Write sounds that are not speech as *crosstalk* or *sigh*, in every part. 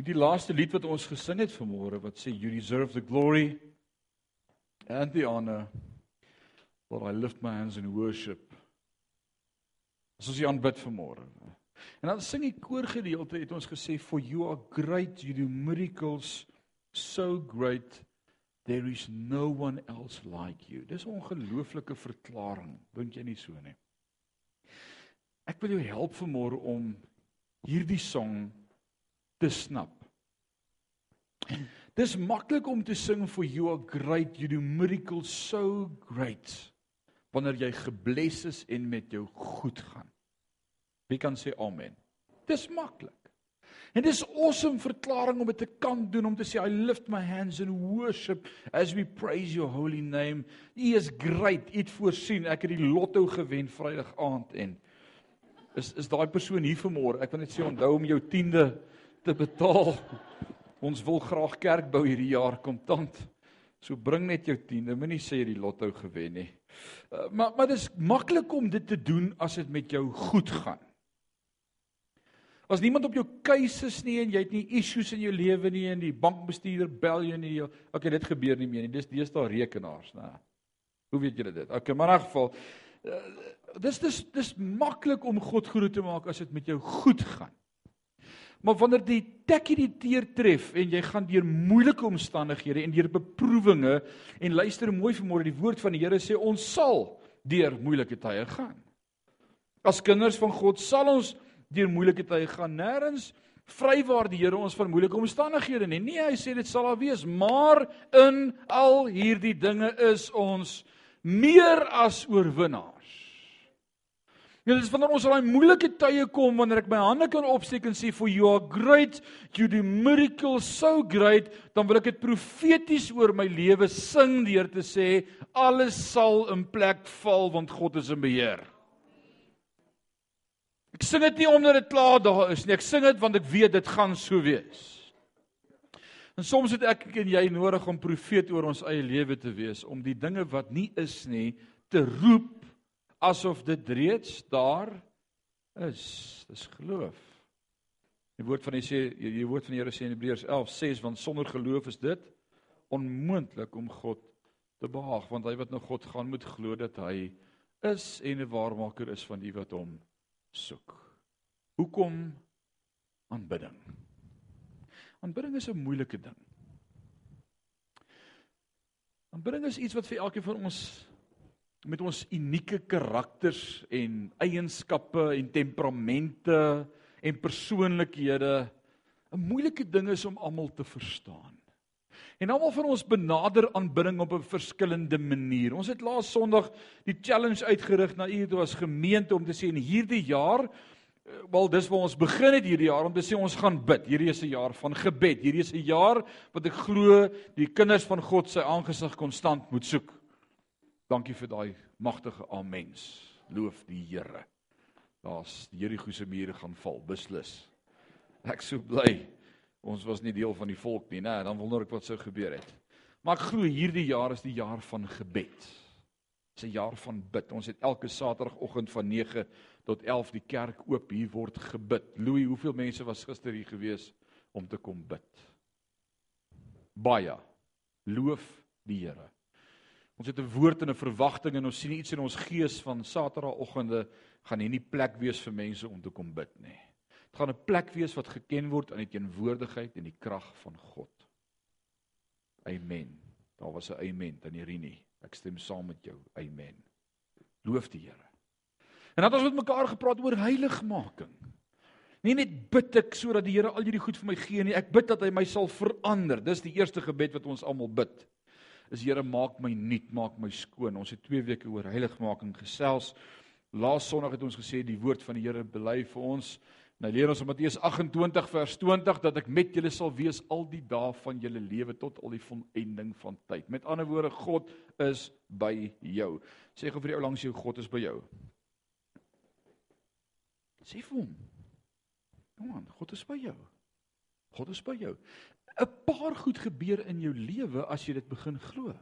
Hierdie laaste lied wat ons gesing het vanmôre wat sê you deserve the glory and the honor. Lord, I lift my hands in worship. As ons U aanbid vanmôre. En dan sing die koorgedeelte het ons gesê for you are great, you do miracles so great there is no one else like you. Dis 'n ongelooflike verklaring, dink jy nie so nie? Ek wil jou help vanmôre om hierdie song te snap. Dis maklik om te sing for you are great, you do miracles so great wanneer jy gebless is en met jou goed gaan. Wie kan sê amen? Dis maklik. En dis awesome verklaring om dit te kan doen om te sê I lift my hands in worship as we praise your holy name. U is great. U het voorsien. Ek het die lotto gewen Vrydag aand en is is daai persoon hier vanmôre. Ek wil net sê onthou om jou 10de te betaal. Ons wil graag kerk bou hierdie jaar kontant. So bring net jou 10de, moenie sê jy die lotto gewen nie. Uh, maar maar dis maklik om dit te doen as dit met jou goed gaan. As niemand op jou keuse is nie en jy het nie issues in jou lewe nie en die bankbestuurder bel jou nie. Okay, dit gebeur nie meer nie. Dis deesdae rekenaars, né? Hoe weet julle dit? Okay, maar in 'n geval uh, dis dis dis maklik om God groot te maak as dit met jou goed gaan. Maar wanneer die tekkie die teer tref en jy gaan deur moeilike omstandighede en deur beproewinge en luister mooi vanmôre die woord van die Here sê ons sal deur moeilike tye gaan. As kinders van God sal ons deur moeilike tye gaan. Nêrens vrywaar die Here ons van moeilike omstandighede nie. Nee, hy sê dit sal daar wees, maar in al hierdie dinge is ons meer as oorwinnaar. Ja, dis wanneer ons al daai moeilike tye kom wanneer ek my hande kan opsteek en sê for you are great, you do miracles so great, dan wil ek dit profeties oor my lewe sing deur te sê alles sal in plek val want God is in beheer. Ek sing dit nie omdat dit klaar daar is nie, ek sing dit want ek weet dit gaan so wees. En soms het ek en jy nodig om profeet oor ons eie lewe te wees om die dinge wat nie is nie te roep asof dit reeds daar is. Dis geloof. Die woord van die sê die woord van die Here sê in Hebreërs 11 sê want sonder geloof is dit onmoontlik om God te behaag want hy wat na God gaan moet glo dat hy is en 'n waarmaker is van die wat hom soek. Hoekom aanbidding? Aanbidding is 'n moeilike ding. Aanbidding is iets wat vir elkeen van ons met ons unieke karakters en eienskappe en temperamente en persoonlikhede 'n moeilike ding is om almal te verstaan. En almal van ons benader aanbidding op 'n verskillende manier. Ons het laas Sondag die challenge uitgerig na u toe as gemeente om te sê in hierdie jaar eh, wel dis waar ons begin het hierdie jaar om te sê ons gaan bid. Hierdie is 'n jaar van gebed. Hierdie is 'n jaar wat ek glo die kinders van God sy aangesig konstant moet soek. Dankie vir daai magtige amens. Loof die Here. Daar's die Jerigo se mure gaan val, beslis. Ek so bly ons was nie deel van die volk nie, né? Dan wonder ek wat sou gebeur het. Maar ek glo hierdie jaar is die jaar van gebed. Dis 'n jaar van bid. Ons het elke Saterdagoggend van 9 tot 11 die kerk oop. Hier word gebid. Louis, hoeveel mense was gister hier gewees om te kom bid? Baie. Loof die Here. Ons het 'n woord en 'n verwagting en ons sien iets in ons gees van Saterdagoggende gaan hier nie plek wees vir mense om te kom bid nie. Dit gaan 'n plek wees wat geken word aan die teenwoordigheid en die krag van God. Amen. Daar was 'n amen aan Irini. Ek stem saam met jou. Amen. Loof die Here. En dan het ons met mekaar gepraat oor heiligmaking. Nie net bid ek sodat die Here al hierdie goed vir my gee nie, ek bid dat hy my sal verander. Dis die eerste gebed wat ons almal bid is Here maak my nuut, maak my skoon. Ons het 2 weke oor heiligmaking gesels. Laas Sondag het ons gesê die woord van die Here bely vir ons. Nou leer ons in Matteus 28 vers 20 dat ek met julle sal wees al die dae van julle lewe tot al die volëinding van tyd. Met ander woorde, God is by jou. Sê gou vir die ou langs jou, God is by jou. Sê vir hom. Kom aan, God is by jou. God is by jou. 'n paar goed gebeur in jou lewe as jy dit begin glo.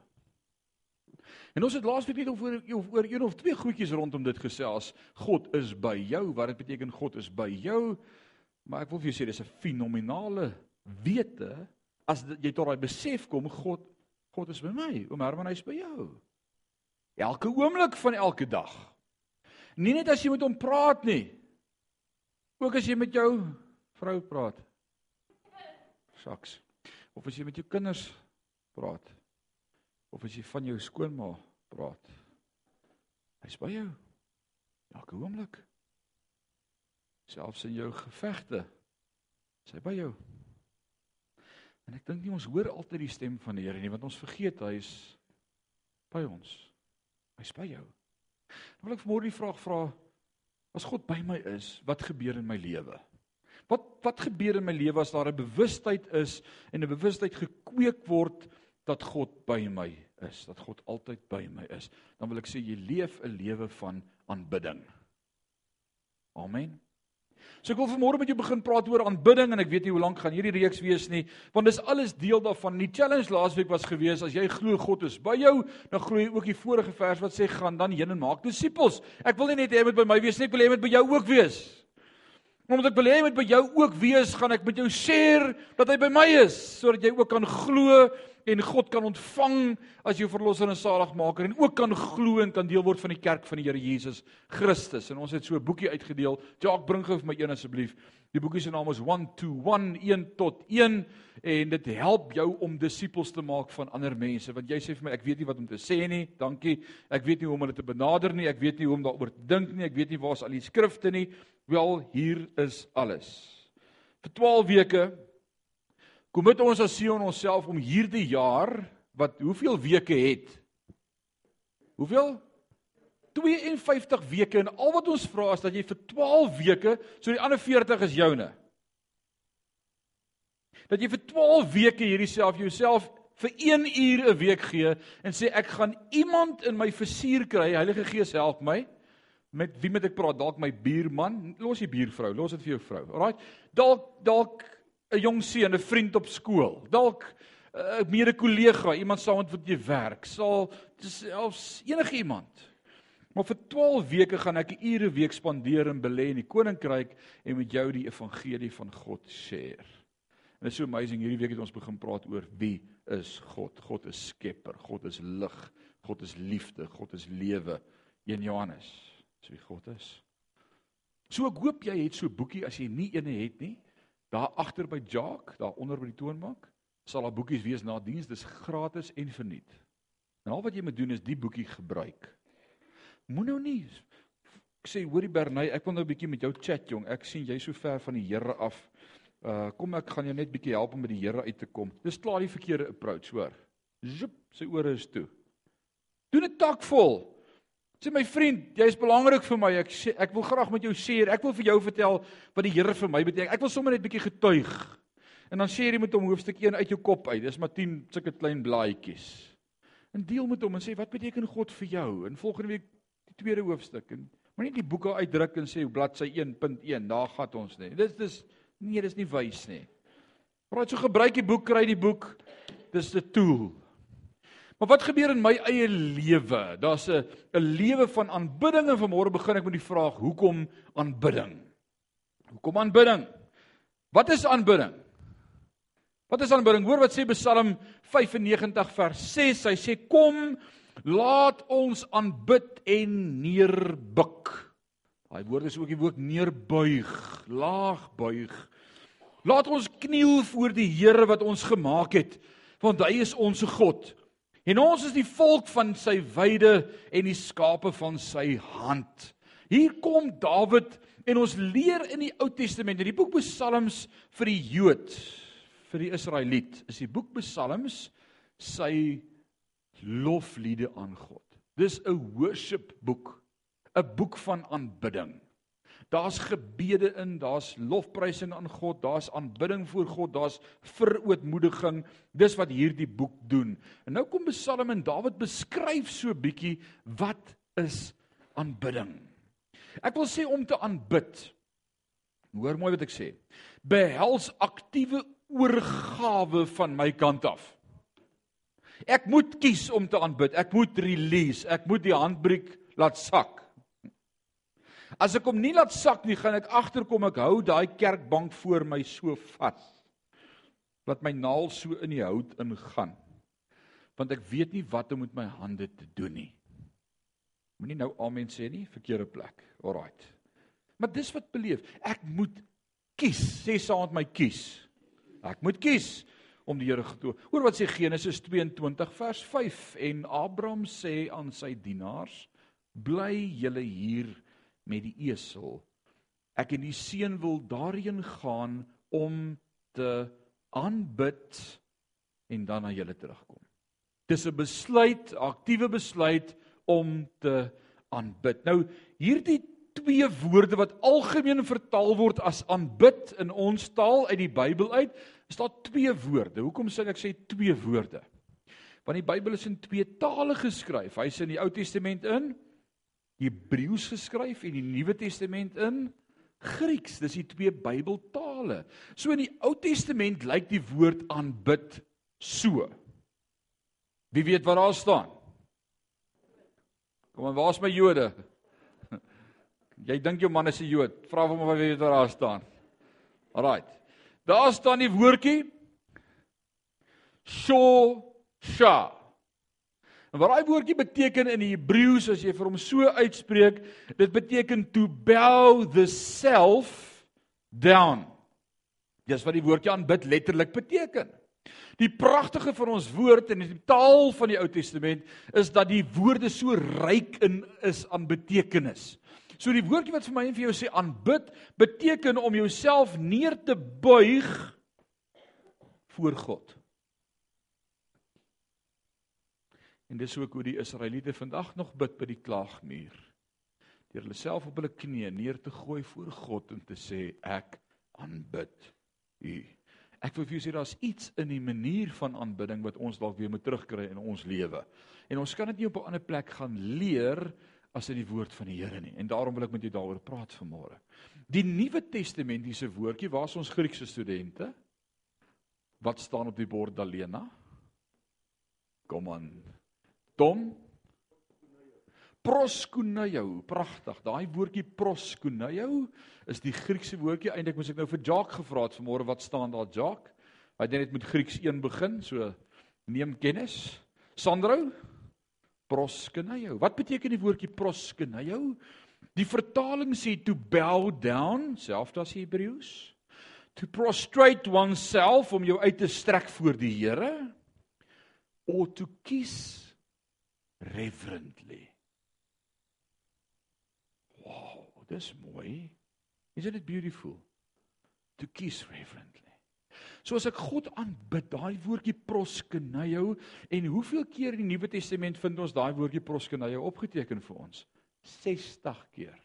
En ons het laasweek net oor oor een of twee goedjies rondom dit gesels. God is by jou. Wat dit beteken God is by jou? Maar ek wil vir jou sê dis 'n fenominale wete as jy tot daai besef kom God God is by my, oom Herman hy's by jou. Elke oomblik van elke dag. Nie net as jy met hom praat nie. Ook as jy met jou vrou praat. Saks. Of as jy met jou kinders praat. Of as jy van jou skoonma praat. Hy's by jou. Elke oomblik. Selfs in jou gevegte. Hy's by jou. En ek dink nie ons hoor altyd die stem van die Here nie, want ons vergeet hy is by ons. Hy's by jou. Dan wil ek vanmôre die vraag vra: As God by my is, wat gebeur in my lewe? Wat wat gebeur in my lewe as daar 'n bewustheid is en 'n bewustheid gekweek word dat God by my is, dat God altyd by my is? Dan wil ek sê jy leef 'n lewe van aanbidding. Amen. So ek wil vanmôre met jou begin praat oor aanbidding en ek weet nie hoe lank gaan hierdie reeks wees nie, want dis alles deel daarvan. Die challenge laasweek was gewees as jy glo God is by jou, dan glo jy ook die vorige vers wat sê gaan dan heen en maak disippels. Ek wil nie net hê hy moet by my wees nie, ek wil hê hy moet by jou ook wees. Omdat ek wil hê hy moet by jou ook wees, gaan ek met jou share dat hy by my is sodat jy ook kan glo en God kan ontvang as jou verlosser en saligmaker en ook kan glo en kan deel word van die kerk van die Here Jesus Christus. En ons het so 'n boekie uitgedeel. Jacques, bring gou vir my een asseblief. Die boekie se naam is 1 to 1, 1 tot 1 en dit help jou om disippels te maak van ander mense. Want jy sê vir my, ek weet nie wat om te sê nie. Dankie. Ek weet nie hoe om hulle te benader nie. Ek weet nie hoe om daaroor te dink nie. Ek weet nie waar is al die skrifte nie. Wel, hier is alles. Vir 12 weke Kom met ons as Sion onsself om hierdie jaar wat hoeveel weke het? Hoeveel? 52 weke en al wat ons vra is dat jy vir 12 weke, so die ander 40 is joune. Dat jy vir 12 weke hierdie self jouself vir 1 uur 'n week gee en sê ek gaan iemand in my versuur kry, Heilige Gees help my. Met wie moet ek praat? Dalk my buurman, los die buurvrou, los dit vir jou vrou. Alraai. Dalk dalk 'n jong seun, 'n vriend op skool, dalk 'n mede kollega, iemand saam met wie jy werk, sal selfs enige iemand. Maar vir 12 weke gaan ek 'n ure week spandeer en belê in die koninkryk en met jou die evangelie van God share. En dit is so amazing hierdie week het ons begin praat oor wie is God? God is skepper, God is lig, God is liefde, God is lewe. 1 Johannes, so wie God is. So ek hoop jy het so 'n boekie as jy nie eene het nie. Daar agter by Jock, daar onder by die toonbank, sal daar boekies wees na diens, dis gratis en verniet. En al wat jy moet doen is die boekie gebruik. Moenie nou nie ek sê hoorie Bernay, ek wil nou 'n bietjie met jou chat jong. Ek sien jy so ver van die Here af. Uh kom ek gaan jou net bietjie help om by die Here uit te kom. Dis klaar die verkeerde approach, hoor. Zoep, sy ore is toe. Doen 'n takvol. Sê my vriend, jy is belangrik vir my. Ek sê ek wil graag met jou share. Ek wil vir jou vertel wat die Here vir my beteken. Ek wil sommer net bietjie getuig. En dan share jy met hom hoofstuk 1 uit jou kop uit. Dis maar 10 sulke klein blaadjies. En deel met hom en sê wat beteken God vir jou? En volgende week tweede hoofstuk en moenie die boeke uitdruk en sê bladsy 1.1, daar gaan ons nie. Dis dis nee, dis nie wys nie. Praat so gebruik die boek, kry die boek. Dis 'n tool. Maar wat gebeur in my eie lewe? Daar's 'n 'n lewe van aanbidding en vanmôre begin ek met die vraag: hoekom aanbidding? Hoekom aanbidding? Wat is aanbidding? Wat is aanbidding? Hoor wat sê Psalm 95 vers 6. Hy sê: "Kom, laat ons aanbid en neerbuk." Daai woord is ook die woord neerbuig, laag buig. Laat ons kniel voor die Here wat ons gemaak het, want hy is ons God. En ons is die volk van sy weide en die skape van sy hand. Hier kom Dawid en ons leer in die Ou Testament, in die boek Psalms vir die Jood, vir die Israeliet, is die boek Psalms sy lofliede aan God. Dis 'n worship boek, 'n boek van aanbidding. Daar's gebede in, daar's lofprysing aan God, daar's aanbidding voor God, daar's verootmoediging. Dis wat hierdie boek doen. En nou kom Psalm en Dawid beskryf so bietjie wat is aanbidding. Ek wil sê om te aanbid. Hoor mooi wat ek sê. Behels aktiewe oorgawe van my kant af. Ek moet kies om te aanbid. Ek moet release. Ek moet die handbriek laat sak. As ek hom nie laat sak nie, gaan ek agterkom ek hou daai kerkbank voor my so vas. Laat my naal so in die hout ingaan. Want ek weet nie wat om met my hande te doen nie. Moenie nou amen sê nie, verkeerde plek. Alraight. Maar dis wat beleef. Ek moet kies. Sê saam met my kies. Ek moet kies om die Here glo. Hoor wat sê Genesis 22 vers 5 en Abraham sê aan sy dienaars: "Bly julle hier met die esel. Ek en die seun wil daarheen gaan om te aanbid en dan na julle terugkom." Dis 'n besluit, aktiewe besluit om te aanbid. Nou hierdie twee woorde wat algemeen vertaal word as aanbid in ons taal uit die Bybel uit, is daar twee woorde. Hoekom sê ek sê twee woorde? Want die Bybel is in twee tale geskryf. Hy's in die Ou Testament in Hebreëus geskryf en die Nuwe Testament in Grieks. Dis die twee Bybeltale. So in die Ou Testament lyk die woord aanbid so. Wie weet wat daar staan? Kom aan, waar's my Jode? Jy dink jou man is 'n Jood. Vra hom of hy weet wat daar staan. Alraight. Daar staan die woordjie Shosha. En wat daai woordjie beteken in die Hebreëus as jy vir hom so uitspreek, dit beteken to bow the self down. Dis wat die woordjie aanbid letterlik beteken. Die pragtige van ons woord in die taal van die Ou Testament is dat die woorde so ryk in is aan betekenis. So die woordjie wat vir my en vir jou sê aanbid beteken om jouself neer te buig voor God. En dis ook hoe die Israeliete vandag nog bid by die klaagmuur. Deur hulle self op hulle knieë neer te gooi voor God en te sê ek aanbid U. Ek wil vir jou sê daar's iets in die manier van aanbidding wat ons dalk weer moet terugkry in ons lewe. En ons kan dit nie op 'n ander plek gaan leer as in die woord van die Here nie. En daarom wil ek met jou daaroor praat vanmôre. Die Nuwe Testamentiese woordjie, waar's ons Griekse studente? Wat staan op die bord Dalena? Kom aan. Tom Proskuneo, pragtig. Daai woordjie proskuneo is die Griekse woordjie. Eintlik moes ek nou vir Jacques gevra het vanmôre wat staan daar Jacques? Hy het net met Grieks 1 begin, so neem kennis. Sandro, proskuneo. Wat beteken die woordjie proskuneo? Die vertaling sê to bow down, selfs as Hebreëus. To prostrate oneself om jou uit te strek voor die Here or to kiss reverently. Wow, dis mooi. Isn't it beautiful? To kiss reverently. So as ek God aanbid, daai woordjie proskuneo en hoeveel keer in die Nuwe Testament vind ons daai woordjie proskuneo opgeteken vir ons? 60 keer.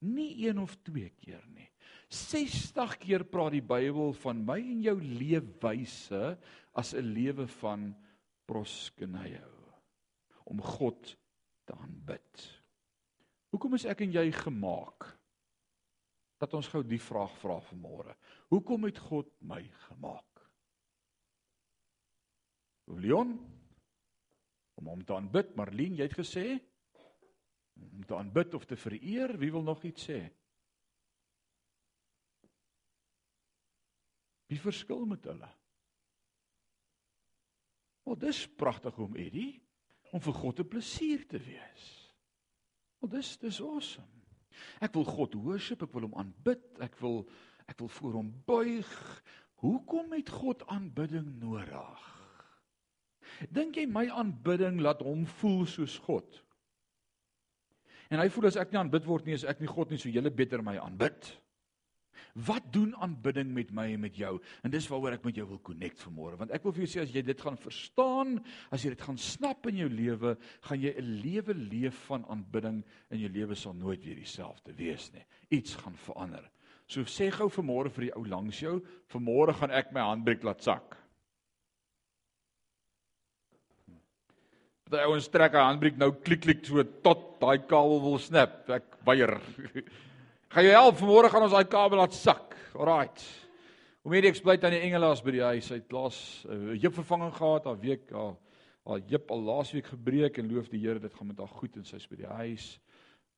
Nie een of twee keer nie. 60 keer praat die Bybel van my en jou leefwyse as 'n lewe van proskuneo om God te aanbid. Hoekom is ek en jy gemaak? Dat ons gou die vraag vra vanmôre. Hoekom het God my gemaak? Leon om hom te aanbid, Marlene, jy het gesê om te aanbid of te vereer, wie wil nog iets sê? Wie verskil met hulle? O, dis pragtig om Eddie om vir God 'n plesier te wees. O, dis dis awesome. Ek wil God worship, ek wil hom aanbid, ek wil ek wil voor hom buig. Hoekom het God aanbidding nodig? Dink jy my aanbidding laat hom voel soos God? En hy voel as ek nie aanbid word nie, is ek nie God nie, so julle beter my aanbid. Wat doen aanbidding met my en met jou? En dis waaroor ek met jou wil connect vanmôre, want ek wil vir jou sê as jy dit gaan verstaan, as jy dit gaan snap in jou lewe, gaan jy 'n lewe leef van aanbidding en jou lewe sal nooit weer dieselfde wees nie. Iets gaan verander. So sê gou vanmôre vir die ou langs jou, vanmôre gaan ek my handbreek laat sak. Daai ouens trek 'n handbreek nou klik klik so tot daai kabel wil snap. Ek weier. *laughs* Gaan jy help vanmôre gaan ons daai kabel laat sak. Alraight. Hoe meer ek bly aan die engelaas by die huis. Hy het laas 'n uh, heup vervanging gehad, haar week haar haar heup al laasweek gebreek en loof die Here dit gaan met haar goed en sy's by die huis.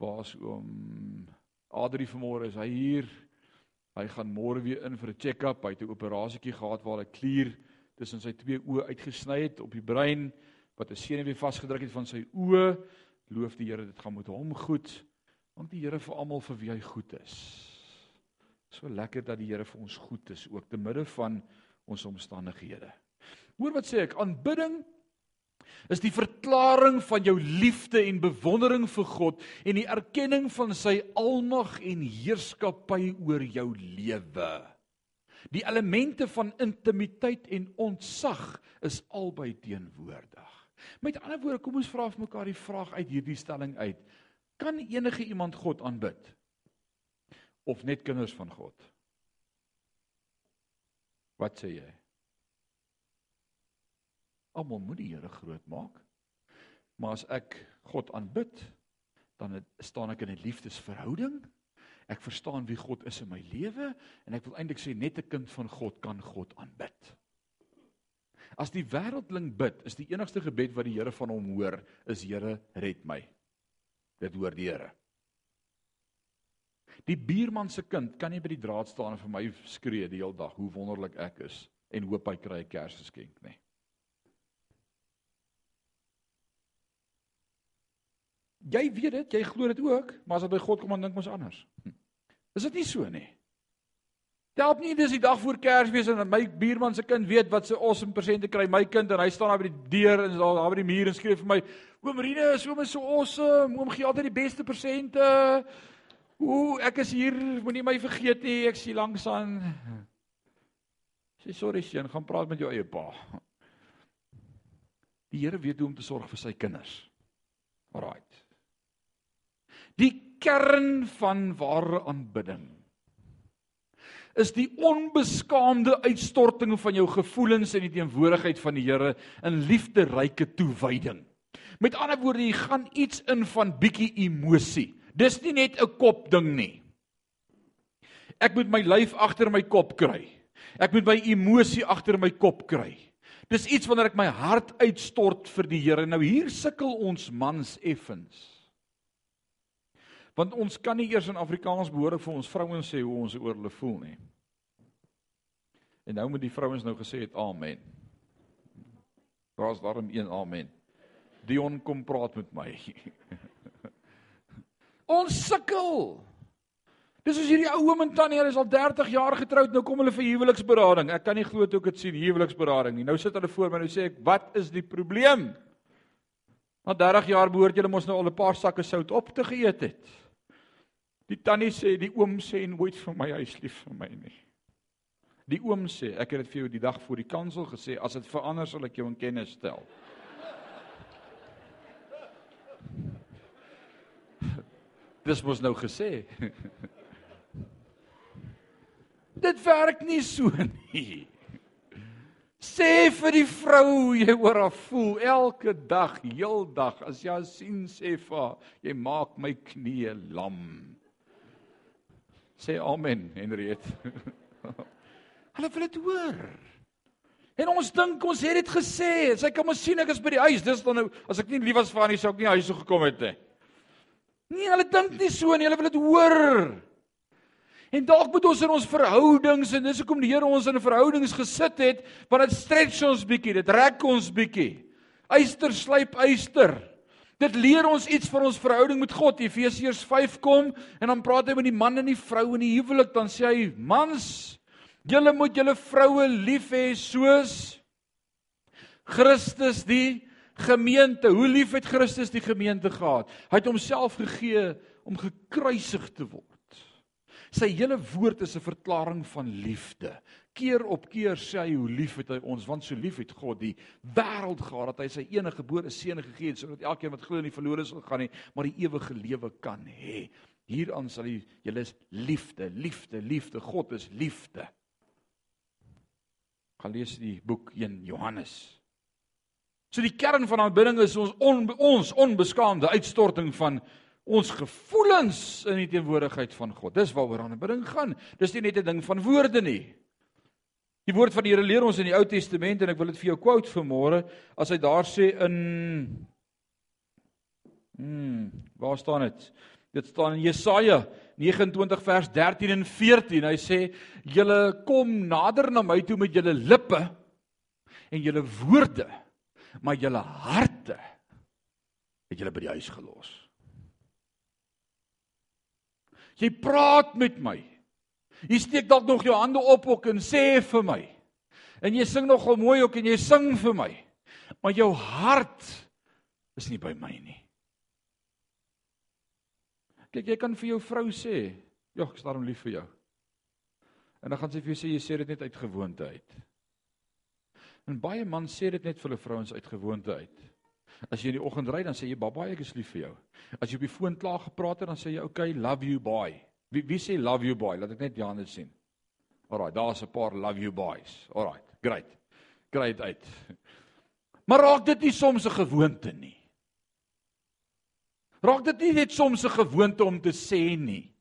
Waar's oom Adri vanmôre is hy hier? Hy gaan môre weer in vir 'n check-up. Hy het 'n operasietjie gehad waar hy klier tussen sy twee oë uitgesny het op die brein wat 'n senuwee vasgedruk het van sy oë. Loof die Here, dit gaan met hom goed. Dank die Here vir almal vir wie hy goed is. So lekker dat die Here vir ons goed is ook te midde van ons omstandighede. Hoor wat sê ek? Aanbidding is die verklaring van jou liefde en bewondering vir God en die erkenning van sy almag en heerskappy oor jou lewe. Die elemente van intimiteit en ontzag is albei teenwoordig. Met ander woorde, kom ons vra vir mekaar die vraag uit hierdie stelling uit. Kan enige iemand God aanbid? Of net kinders van God? Wat sê jy? Almal moet die Here groot maak. Maar as ek God aanbid, dan het, staan ek in 'n liefdesverhouding. Ek verstaan wie God is in my lewe en ek wil eintlik sê net 'n kind van God kan God aanbid. As die wêreldling bid, is die enigste gebed wat die Here van hom hoor, is Here, red my. Dit hoor die Here. Die buurman se kind kan nie by die draad staan en vir my skree die hele dag hoe wonderlik ek is en hoop hy kry 'n Kersgeskenk nie. Jy weet dit, jy glo dit ook, maar as dit by God kom dan dink ons anders. Hm. Is dit nie so nie? Help nie dis die dag voor Kersfees en my buurman se kind weet wat sy awesome persente kry, my kind en hy staan daar by die deur en daar by die muur en skryf vir my: "Oom Rine, is oom so awesome, oom gee altyd die beste persente." Ooh, ek is hier, moenie my vergeet nie, ek sien langs aan. Sê sorry seun, gaan praat met jou eie pa. Die Here weet hoe om te sorg vir sy kinders. Alraight. Die kern van ware aanbidding is die onbeskaamde uitstorting van jou gevoelens in die teenwoordigheid van die Here in liefderyke toewyding. Met ander woorde, jy gaan iets in van bietjie emosie. Dis nie net 'n kop ding nie. Ek moet my lyf agter my kop kry. Ek moet my emosie agter my kop kry. Dis iets wanneer ek my hart uitstort vir die Here. Nou hier sukkel ons mans effens. Want ons kan nie eers in Afrikaans behoorlik vir ons vrouens sê hoe ons oor hulle voel nie. En nou moet die vrouens nou gesê het amen. Daar's daarom een amen. Dion kom praat met my. *laughs* ons sukkel. Dis soos hierdie ou oom en tannie, hulle is al 30 jaar getroud, nou kom hulle vir huweliksberading. Ek kan nie glo toe ek dit sien, huweliksberading nie. Nou sit hulle voor my en nou sê ek, "Wat is die probleem?" Na 30 jaar behoort julle mos nou al 'n paar sakke sout op te geëet het. Die tannie sê die oom sê nooit vir my hy's lief vir my nie. Die oom sê ek het dit vir jou die dag voor die kansel gesê as dit verander sal ek jou in kennis stel. *laughs* Dis mos nou gesê. *laughs* dit werk nie so nie. Sê vir die vrou jy oor haar voel elke dag, heeldag. As jy sien sê vir haar, jy maak my knieë lam. Sê amen, Henriet. *laughs* Hulle wil dit hoor. En ons dink ons het dit gesê. Sy kom ons sien ek is by die huis. Dis dan nou as ek nie lief was vir haar nie, sou ek nie huis toe gekom het nie. Nee, hulle dink nie so nie. Hulle wil dit hoor. En dalk moet ons in ons verhoudings en dis hoekom die Here ons in verhoudings gesit het, want dit stretch ons bietjie, dit rek ons bietjie. Eyster slyp eyster. Dit leer ons iets van ons verhouding met God. Efesiërs 5 kom en dan praat hy met die man en die vrou in die huwelik. Dan sê hy: "Mans, julle moet julle vroue lief hê soos Christus die gemeente. Hoe lief het Christus die gemeente gehad? Hy het homself gegee om gekruisig te word. Sy hele woord is 'n verklaring van liefde. Keer op keer sê hy hoe lief het hy ons, want so lief het God die wêreld gehad dat hy sy enige gebore seun gegee het sodat elkeen wat glo in die verlore sal gaan nie, maar die ewige lewe kan hê. Hieraan sal jy julle is liefde, liefde, liefde. God is liefde. Gaan lees die boek 1 Johannes. So die kern van aanbidding is ons on, ons onbeskaamde uitstorting van ons gevoelens in die teenwoordigheid van God. Dis waaroor aanbidding gaan. Dis nie net 'n ding van woorde nie. Die woord van die Here leer ons in die Ou Testament en ek wil dit vir jou quote vanmôre as hy daar sê in Hmm, waar staan dit? Dit staan in Jesaja 29 vers 13 en 14. Hy sê: "Julle kom nader na my toe met julle lippe en julle woorde, maar julle harte het julle by die huis gelos." Jy praat met my. Jy steek dalk nog jou hande op ook en sê vir my. En jy sing nogal mooi ook en jy sing vir my. Maar jou hart is nie by my nie. Kyk, jy kan vir jou vrou sê, "Ja, ek is daarom lief vir jou." En dan gaan sy vir jou sê jy sê dit net uit gewoonte uit. En baie man sê dit net vir hulle vrouens uit gewoonte uit. As jy in die oggend ry, dan sê jy, "Baba, ek is lief vir jou." As jy op die foon klaar gepraat het, dan sê jy, "Okay, love you, boy." Wie wie sê love you, boy? Laat ek net hande sien. Alraai, daar's 'n paar love you boys. Alraai, great. Great uit. Maar raak dit nie soms 'n gewoonte nie? Raak dit nie net soms 'n gewoonte om te sê nie?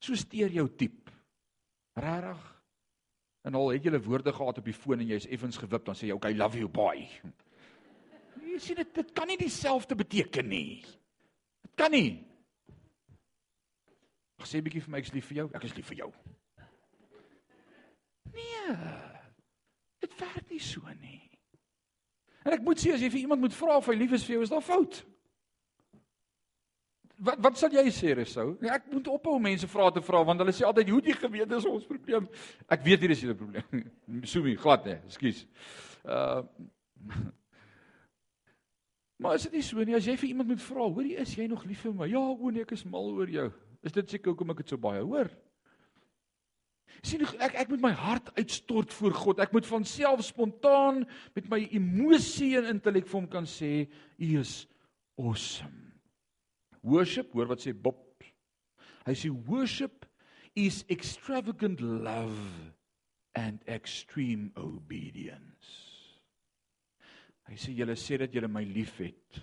So steur jou tip. Regtig? En al het jy 'n woorde gehad op die foon en jy's effens gewip, dan sê jy, "Okay, love you, boy." *laughs* Jy sien dit dit kan nie dieselfde beteken nie. Dit kan nie. Sê 'n bietjie vir my ek is lief vir jou. Ek is lief vir jou. Nee. Dit werk nie so nie. En ek moet sê as jy vir iemand moet vra of hy lief is vir jou, is daar fout. Wat wat sal jy sê Resou? Nee, ek moet ophou mense vra te vra want hulle sê altyd hoe die geweet is ons probleem. Ek weet hier is 'n probleem. *laughs* Sumi glad nee, ekskuus. Uh *laughs* Maar is dit nie so nie as jy vir iemand moet vra, hoorie is jy nog lief vir my? Ja, o nee, ek is mal oor jou. Is dit seker hoekom ek dit so baie hoor? sien ek ek moet my hart uitstort voor God. Ek moet van self spontaan met my emosie en intellek vir hom kan sê, "U is awesome." Worship, hoor wat sê Bob. Hy sê worship is extravagant love and extreme obedience. Hy sê julle sê dat julle my liefhet,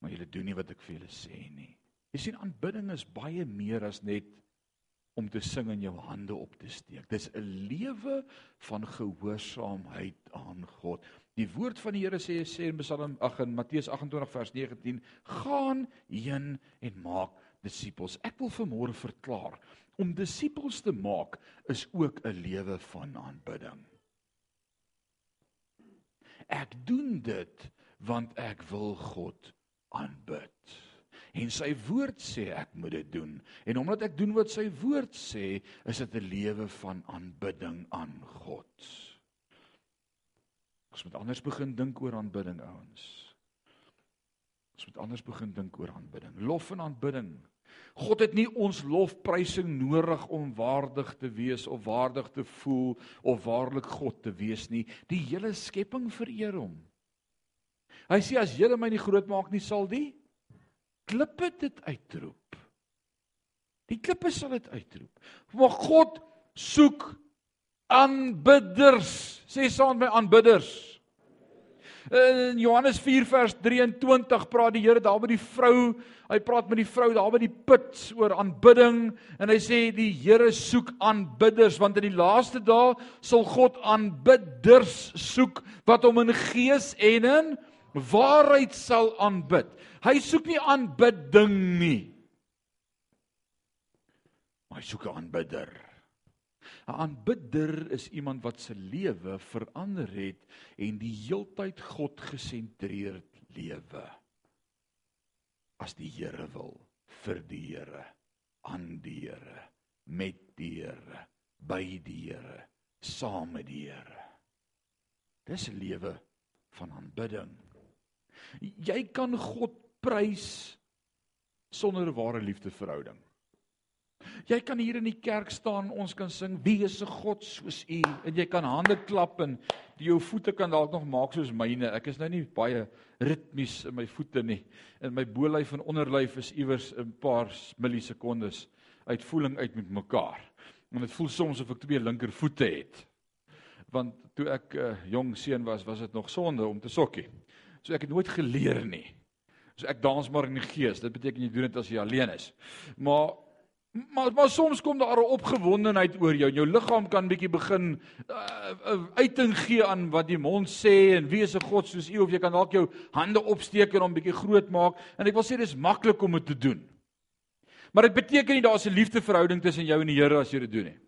maar julle doen nie wat ek vir julle sê nie. Jy sien aanbidding is baie meer as net om te sing en jou hande op te steek. Dis 'n lewe van gehoorsaamheid aan God. Die woord van die Here sê sê in Psalm ag in Matteus 28 vers 19: "Gaan heen en maak disippels." Ek wil vanmôre verklaar, om disippels te maak is ook 'n lewe van aanbidding. Ek doen dit want ek wil God aanbid. En sy woord sê ek moet dit doen. En omdat ek doen wat sy woord sê, is dit 'n lewe van aanbidding aan God. Ons moet anders begin dink oor aanbidding, ouens. Ons moet anders begin dink oor aanbidding. Lof en aanbidding. God het nie ons lofprysing nodig om waardig te wees of waardig te voel of waarlik God te wees nie. Die hele skepping vereer hom. Hy sê as julle my nie groot maak nie, sal die klippe dit uitroep. Die klippe sal dit uitroep. Maar God soek aanbidders. Sê saam met my aanbidders. In Johannes 4 vers 23 praat die Here daar by die vrou, hy praat met die vrou daar by die put oor aanbidding en hy sê die Here soek aanbidders want in die laaste dae sal God aanbidders soek wat hom in gees en in waarheid sal aanbid. Hy soek nie aanbidding nie. Maar hy soek 'n aanbidder. 'n Aanbidder is iemand wat se lewe verander het en die heeltyd God gesentreerd lewe. As die Here wil, vir die Here, aan die Here, met die Here, by die Here, saam met die Here. Dis 'n lewe van aanbidding. Jy kan God prys sonder 'n ware liefdeverhouding. Jy kan hier in die kerk staan, ons kan sing wie is 'n God soos U en jy kan hande klap en jou voete kan dalk nog maak soos myne. Ek is nou nie baie ritmies in my voete nie. In my bolyf en onderlyf is iewers 'n paar millisekondes uitvoering uit met mekaar. En dit voel soms of ek twee linker voete het. Want toe ek 'n uh, jong seun was, was dit nog sonde om te sokkie. So ek het nooit geleer nie. So ek dans maar in die gees. Dit beteken jy doen dit as jy alleen is. Maar Maar maar soms kom daar 'n opgewondenheid oor jou. Jou liggaam kan bietjie begin uh, uiting gee aan wat die mond sê en wie is 'n God soos U of jy kan dalk jou hande opsteek en hom bietjie groot maak en ek wil sê dis maklik om dit te doen. Maar dit beteken nie daar's 'n liefdeverhouding tussen jou en die Here as jy dit doen nie.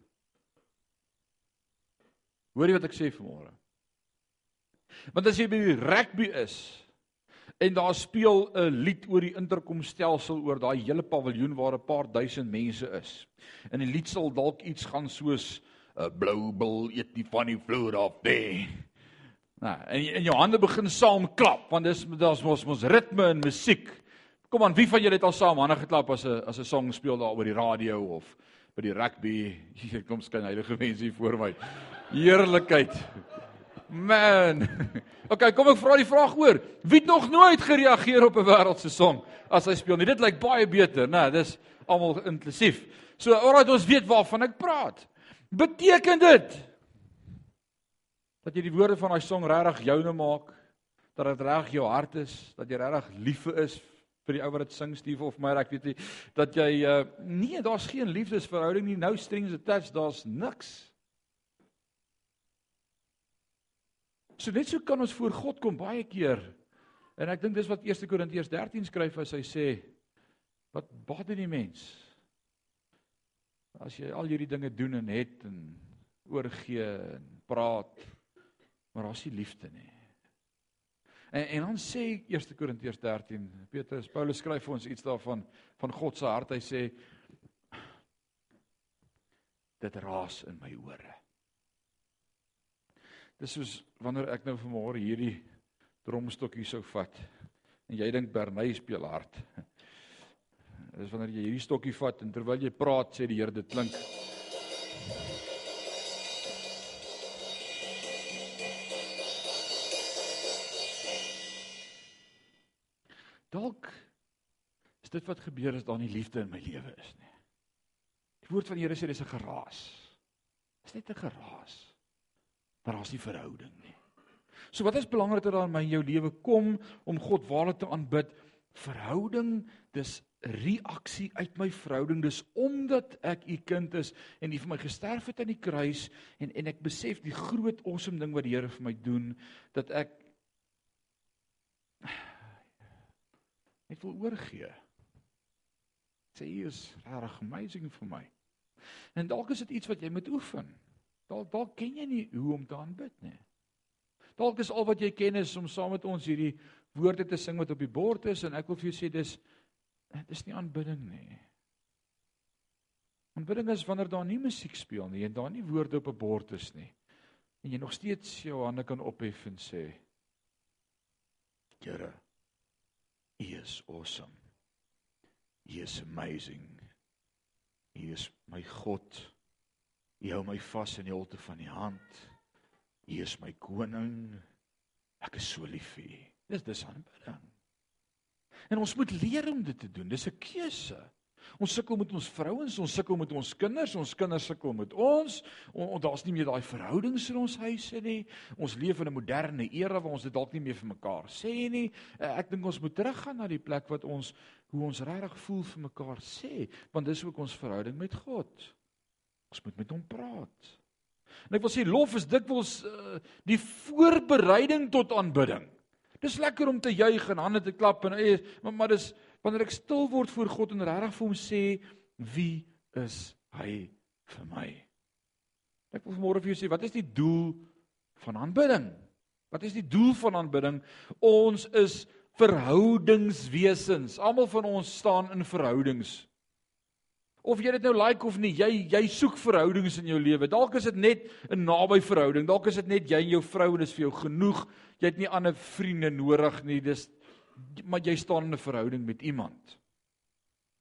Hoor jy wat ek sê vanmôre? Want as jy by die rugby is en daar speel 'n lied oor die interkomstelsel oor daai hele paviljoen waar 'n paar duisend mense is. En die lied sal dalk iets gaan soos 'n blou bil eet die van die vloer af dê. Nou, en en jou hande begin saam klap want dis daar's mos mos ritme en musiek. Kom aan, wie van julle het al saam hande geklap as 'n as 'n song speel daar oor die radio of by die rugby? *laughs* Hier kom skyn heilige mense hier voor my. Heerlikheid. Man. Okay, kom ek vra die vraag oor. Wie het nog nooit gereageer op 'n wêreldse song as hy speel nie? Dit lyk baie beter, né? Nou, dis almal inklusief. So, alraai ons weet waarvan ek praat. Beteken dit dat jy die woorde van daai song regtig joune maak? Dat dit reg jou hart is, dat jy regtig lief is vir die ou wat dit sing Steve of my, ek weet nie dat jy uh, nee, daar's geen liefdesverhouding nie. Nou strings attached, daar's niks. So net so kan ons voor God kom baie keer. En ek dink dis wat 1 Korintiërs 13 skryf as hy sê wat baat dit die mens? As jy al hierdie dinge doen en het en oorgee en praat, maar daar's nie liefde nie. En en dan sê 1 Korintiërs 13, Petrus Paulus skryf vir ons iets daarvan van God se hart. Hy sê dit raas in my ore. Dis soos wanneer ek nou vanmôre hierdie dromstokkie sou vat en jy dink Bernay speel hard. *laughs* Dis wanneer jy hierdie stokkie vat en terwyl jy praat sê die Here dit klink. Dalk is dit wat gebeur as daar nie liefde in my lewe is nie. Die woord van die Here sê dis 'n geraas. Dis net 'n geraas maar daar's nie verhouding nie. So wat is belangrik dat daar in my jou lewe kom om God waarlik te aanbid? Verhouding, dis reaksie uit my verhouding, dis omdat ek u kind is en u vir my gesterf het aan die kruis en en ek besef die groot awesome ding wat die Here vir my doen dat ek net wil oorgee. Sê hy is reg amazing vir my. En dalk is dit iets wat jy moet oefen. Dalk dalk ken jy nie hoe om te aanbid nie. Dalk is al wat jy ken is om saam met ons hierdie woorde te sing wat op die bord is en ek wil vir jou sê dis dis nie aanbidding nie. Aanbidding is wanneer daar nie musiek speel nie en daar nie woorde op 'n bord is nie. En jy nog steeds jou hande kan ophef en sê Here, U is awesome. U is amazing. U is my God. U hou my vas in die holte van die hand. U is my koning. Ek is so lief vir U. Dis dis aanbidding. En ons moet leer om dit te doen. Dis 'n keuse. Ons sukkel met ons vrouens, ons sukkel met ons kinders, ons kinders sukkel met ons. Ons daar's nie meer daai verhoudings in ons huise nie. Ons leef in 'n moderne era waar ons dit dalk nie meer vir mekaar sê nie. Eh, ek dink ons moet teruggaan na die plek wat ons hoe ons regtig voel vir mekaar sê, want dis ook ons verhouding met God. Ons moet met hom praat. En ek wil sê lof is dikwels uh, die voorbereiding tot aanbidding. Dis lekker om te juig en hande te klap en eh, maar, maar dis wanneer ek stil word voor God en regtig vir hom sê wie is hy vir my? Ek wil môre vir jou sê wat is die doel van aanbidding? Wat is die doel van aanbidding? Ons is verhoudingswesens. Almal van ons staan in verhoudings. Of jy dit nou like of nie, jy jy soek verhoudings in jou lewe. Dalk is dit net 'n naby verhouding. Dalk is dit net jy en jou vrou en dis vir jou genoeg. Jy het nie ander vriende nodig nie. Dis maar jy staan in 'n verhouding met iemand.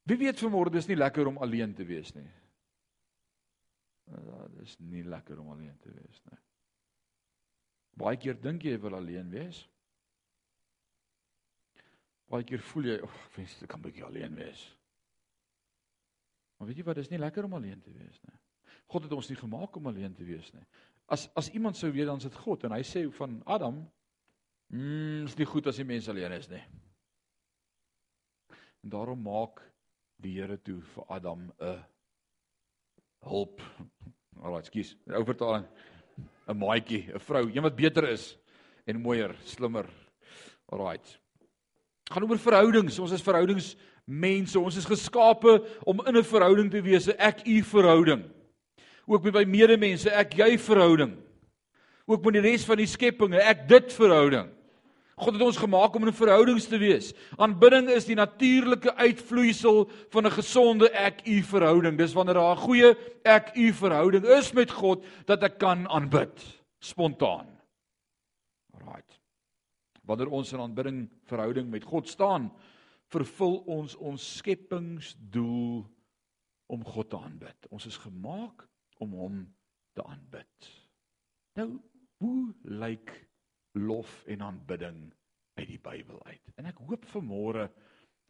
Wie weet vanmôre dis nie lekker om alleen te wees nie. Ja, dis nie lekker om alleen te wees nie. Baie keer dink jy jy wil alleen wees. Baie keer voel jy, "Ag, oh, ek wens ek kan 'n bietjie alleen wees." Maar weet jy wat, dit is nie lekker om alleen te wees nie. God het ons nie gemaak om alleen te wees nie. As as iemand sou weet dan is dit God en hy sê van Adam, "Mmm, is nie goed as die mens alleen is nie." En daarom maak die Here toe vir Adam 'n hulp. *laughs* Alraai, skus. Ou vertaling. 'n maatjie, 'n vrou, een wat beter is en mooier, slimmer. Alraai. Gaan oor verhoudings. Ons is verhoudings mense. Ons is geskape om in 'n verhouding te wees, 'n ek-u verhouding. Ook met my medemense, ek-jy verhouding. Ook met die res van die skepping, 'n ek-dit verhouding. God het ons gemaak om in 'n verhoudings te wees. Aanbidding is die natuurlike uitvloeisel van 'n gesonde ek-u verhouding. Dis wanneer daar 'n goeie ek-u verhouding is met God dat ek kan aanbid spontaan. Right. Wanneer ons in aanbidding verhouding met God staan, vervul ons ons skepingsdoel om God te aanbid. Ons is gemaak om hom te aanbid. Nou, hoe lyk lof en aanbidding uit die Bybel uit. En ek hoop vanmôre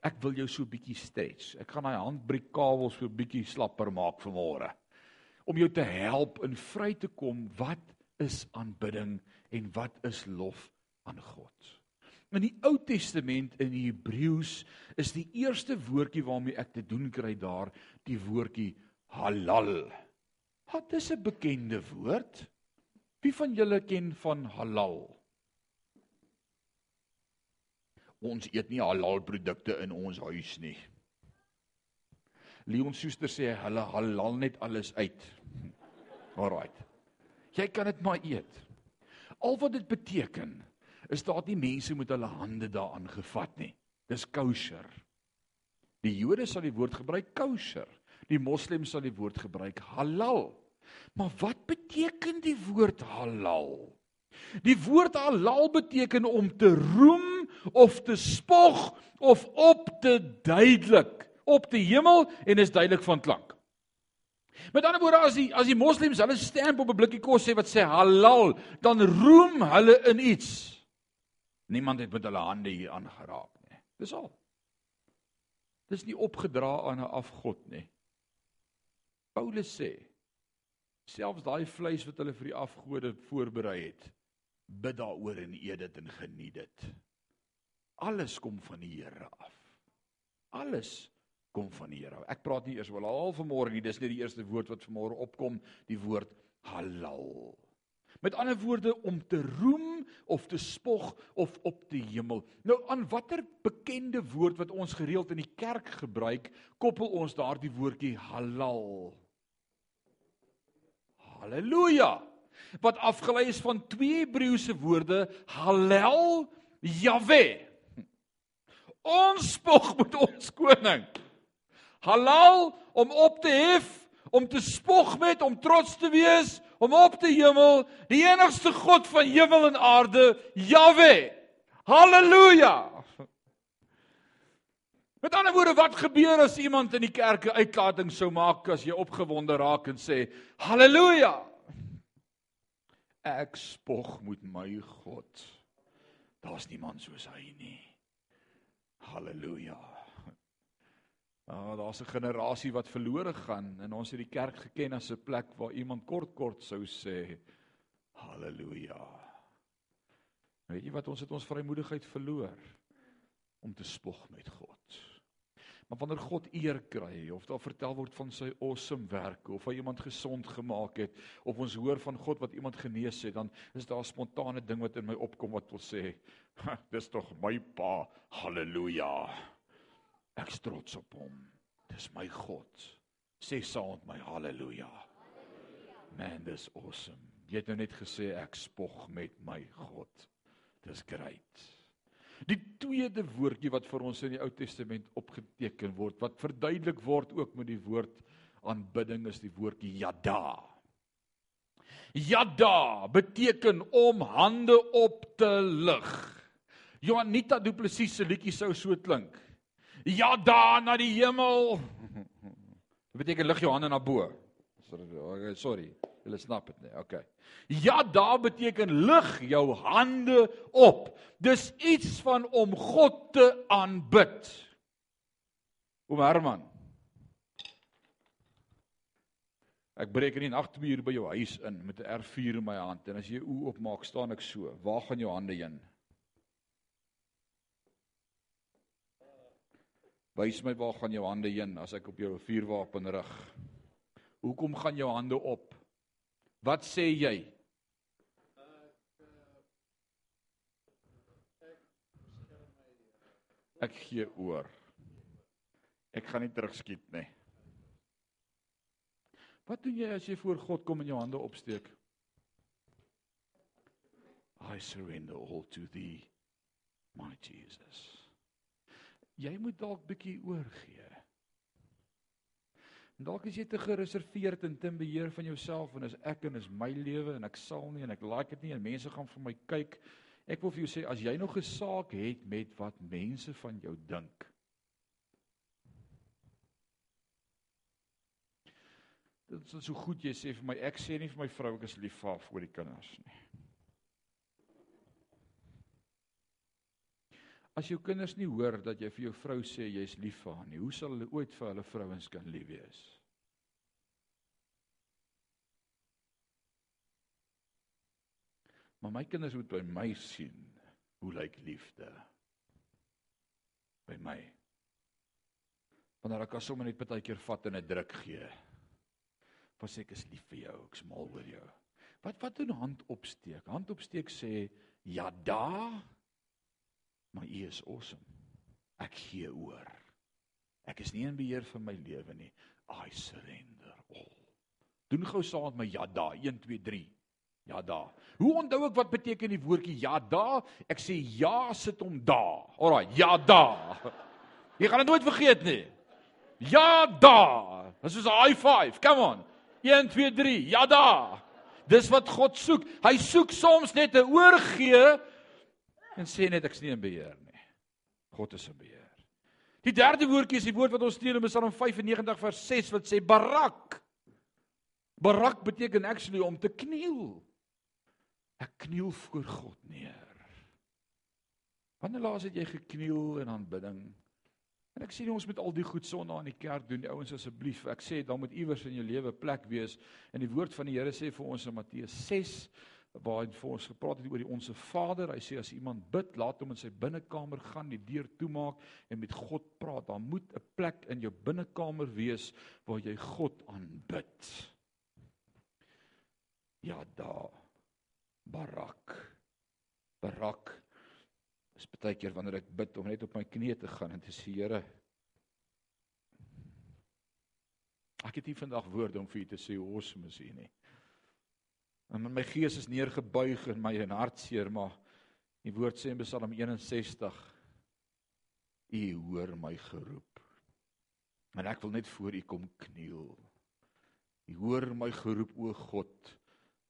ek wil jou so bietjie stretch. Ek gaan daai handbriefkabels so bietjie slapper maak vanmôre om jou te help in vry te kom wat is aanbidding en wat is lof aan God. In die Ou Testament in die Hebreëus is die eerste woordjie waarmee ek te doen kry daar die woordjie halal. Wat is 'n bekende woord? Wie van julle ken van halal? Ons eet nie halal produkte in ons huis nie. Leon Schuster sê hulle halal net alles uit. Alraight. Jy kan dit maar eet. Al wat dit beteken is dat die mense met hulle hande daaraan gevat nie. Dis kosher. Die Jode sal die woord gebruik kosher. Die moslems sal die woord gebruik halal. Maar wat beteken die woord halal? Die woord halal beteken om te roem of te spog of op te duidelik op die hemel en is duidelik van klank. Met ander woorde as die as die moslems hulle stamp op 'n blikkie kos sê wat sê halal, dan roem hulle in iets. Niemand het met hulle hande hier aangeraak nie. Dis al. Dis nie opgedra aan 'n afgod nie. Paulus sê selfs daai vleis wat hulle vir die afgode voorberei het, bid daaroor en eet dit en geniet dit. Alles kom van die Here af. Alles kom van die Here. Ek praat nie eers oor halal vanmôre nie, dis net die eerste woord wat vanmôre opkom, die woord halal. Met ander woorde om te roem of te spog of op die hemel. Nou aan watter bekende woord wat ons gereeld in die kerk gebruik, koppel ons daardie woordjie halal. Halleluja wat afgelei is van twee Hebreëse woorde Hallel Jahwe. Ons spog met ons koning. Halal om op te hef, om te spog met, om trots te wees, om op te hemel, die enigste God van hemel en aarde, Jahwe. Halleluja. Met ander woorde, wat gebeur as iemand in die kerk 'n uitlating sou maak as jy opgewonde raak en sê, "Halleluja." Ek spog met my God. Daar's niemand soos hy nie. Halleluja. Ah, daar's 'n generasie wat verlore gaan en ons het die kerk geken as 'n plek waar iemand kort kort sou sê halleluja. Weet jy wat ons het ons vrymoedigheid verloor om te spog met God. Maar wanneer God eer kry of daar vertel word van sy awesome werk of hy iemand gesond gemaak het of ons hoor van God wat iemand genees het, dan is daar 'n spontane ding wat in my opkom wat wil sê, dis tog my pa. Halleluja. Ek trots op hom. Dis my God. Sê saam met my halleluja. Man, dis awesome. Jy het nou net gesê ek spog met my God. Dis great. Die tweede woordjie wat vir ons in die Ou Testament opgeteken word, wat verduidelik word ook met die woord aanbidding is die woordjie yada. Yada beteken om hande op te lig. Johanita Du Plessis se liedjie sou so klink. Yada na die hemel. Dit beteken lig jou hande na bo. Sorry, julle snap dit nie. Okay. Ja, daar beteken lig jou hande op. Dis iets van om God te aanbid. Oom Herman. Ek breek in die nag 2 uur by jou huis in met 'n R4 in my hand en as jy oë oopmaak, staan ek so. Waar gaan jou hande heen? Wys my waar gaan jou hande heen as ek op jou vuurwapen rig? Hoekom gaan jou hande op? Wat sê jy? Ek gee oor. Ek gaan nie terugskiet nie. Wat doen jy as jy voor God kom en jou hande opsteek? I surrender all to thee, my Jesus. Jy moet dalk bietjie oorgee. En dalk is jy te gereserveerd en te beheer van jouself en as ek en is my lewe en ek sal nie en ek like dit nie en mense gaan vir my kyk. Ek wil vir jou sê as jy nog 'n saak het met wat mense van jou dink, Dit is so goed jy sê vir my ek sê nie vir my vrou ek is lief vir haar voor die kinders nie. As jou kinders nie hoor dat jy vir jou vrou sê jy's lief vir haar nie, hoe sal hulle ooit vir hulle vrouens kan lief wees? Maar my kinders moet by my sien hoe lyk liefde by my. Wanneer ek as sommer net baie keer vat en 'n druk gee was ek is lief vir jou, ek's mal oor jou. Wat wat doen hand opsteek? Hand opsteek sê ja da. Maar U is awesome. Ek gee oor. Ek is nie in beheer van my lewe nie. I surrender all. Doen gou saam met my ja da 1 2 3. Ja da. Hoe onthou ek wat beteken die woordjie ja da? Ek sê ja sit hom da. Alraai, ja da. *laughs* Jy gaan dit nooit vergeet nie. Ja da. Dis soos 'n high five. Come on. 1 2 3. Ja da. Dis wat God soek. Hy soek soms net 'n oorgee en sê net ek's nie in beheer nie. God is in beheer. Die derde woordjie is die woord wat ons steen in Psalm 95 vers 6 wat sê barak. Barak beteken actually om te kniel. Ek kniel voor God neer. Wanneer laas het jy gekniel in aanbidding? En ek sê nie ons moet al die goed sonde aan die kerk doen, die ouens asseblief. Ek sê dan moet iewers in jou lewe plek wees. En die woord van die Here sê vir ons in Matteus 6 waar hy vir ons gepraat het oor die onsse Vader. Hy sê as iemand bid, laat hom in sy binnekamer gaan, die deur toemaak en met God praat. Daar moet 'n plek in jou binnekamer wees waar jy God aanbid. Ja, daar. Barak. Barak is baie keer wanneer ek bid om net op my knieë te gaan en te sê Here Ek het nie vandag woorde om vir u te sê hoe awesome is u nie. En my gees is neergebuig in my en hartseer, maar die woord sê in Psalm 61 U hoor my geroep. En ek wil net voor u kom kniel. U hoor my geroep o God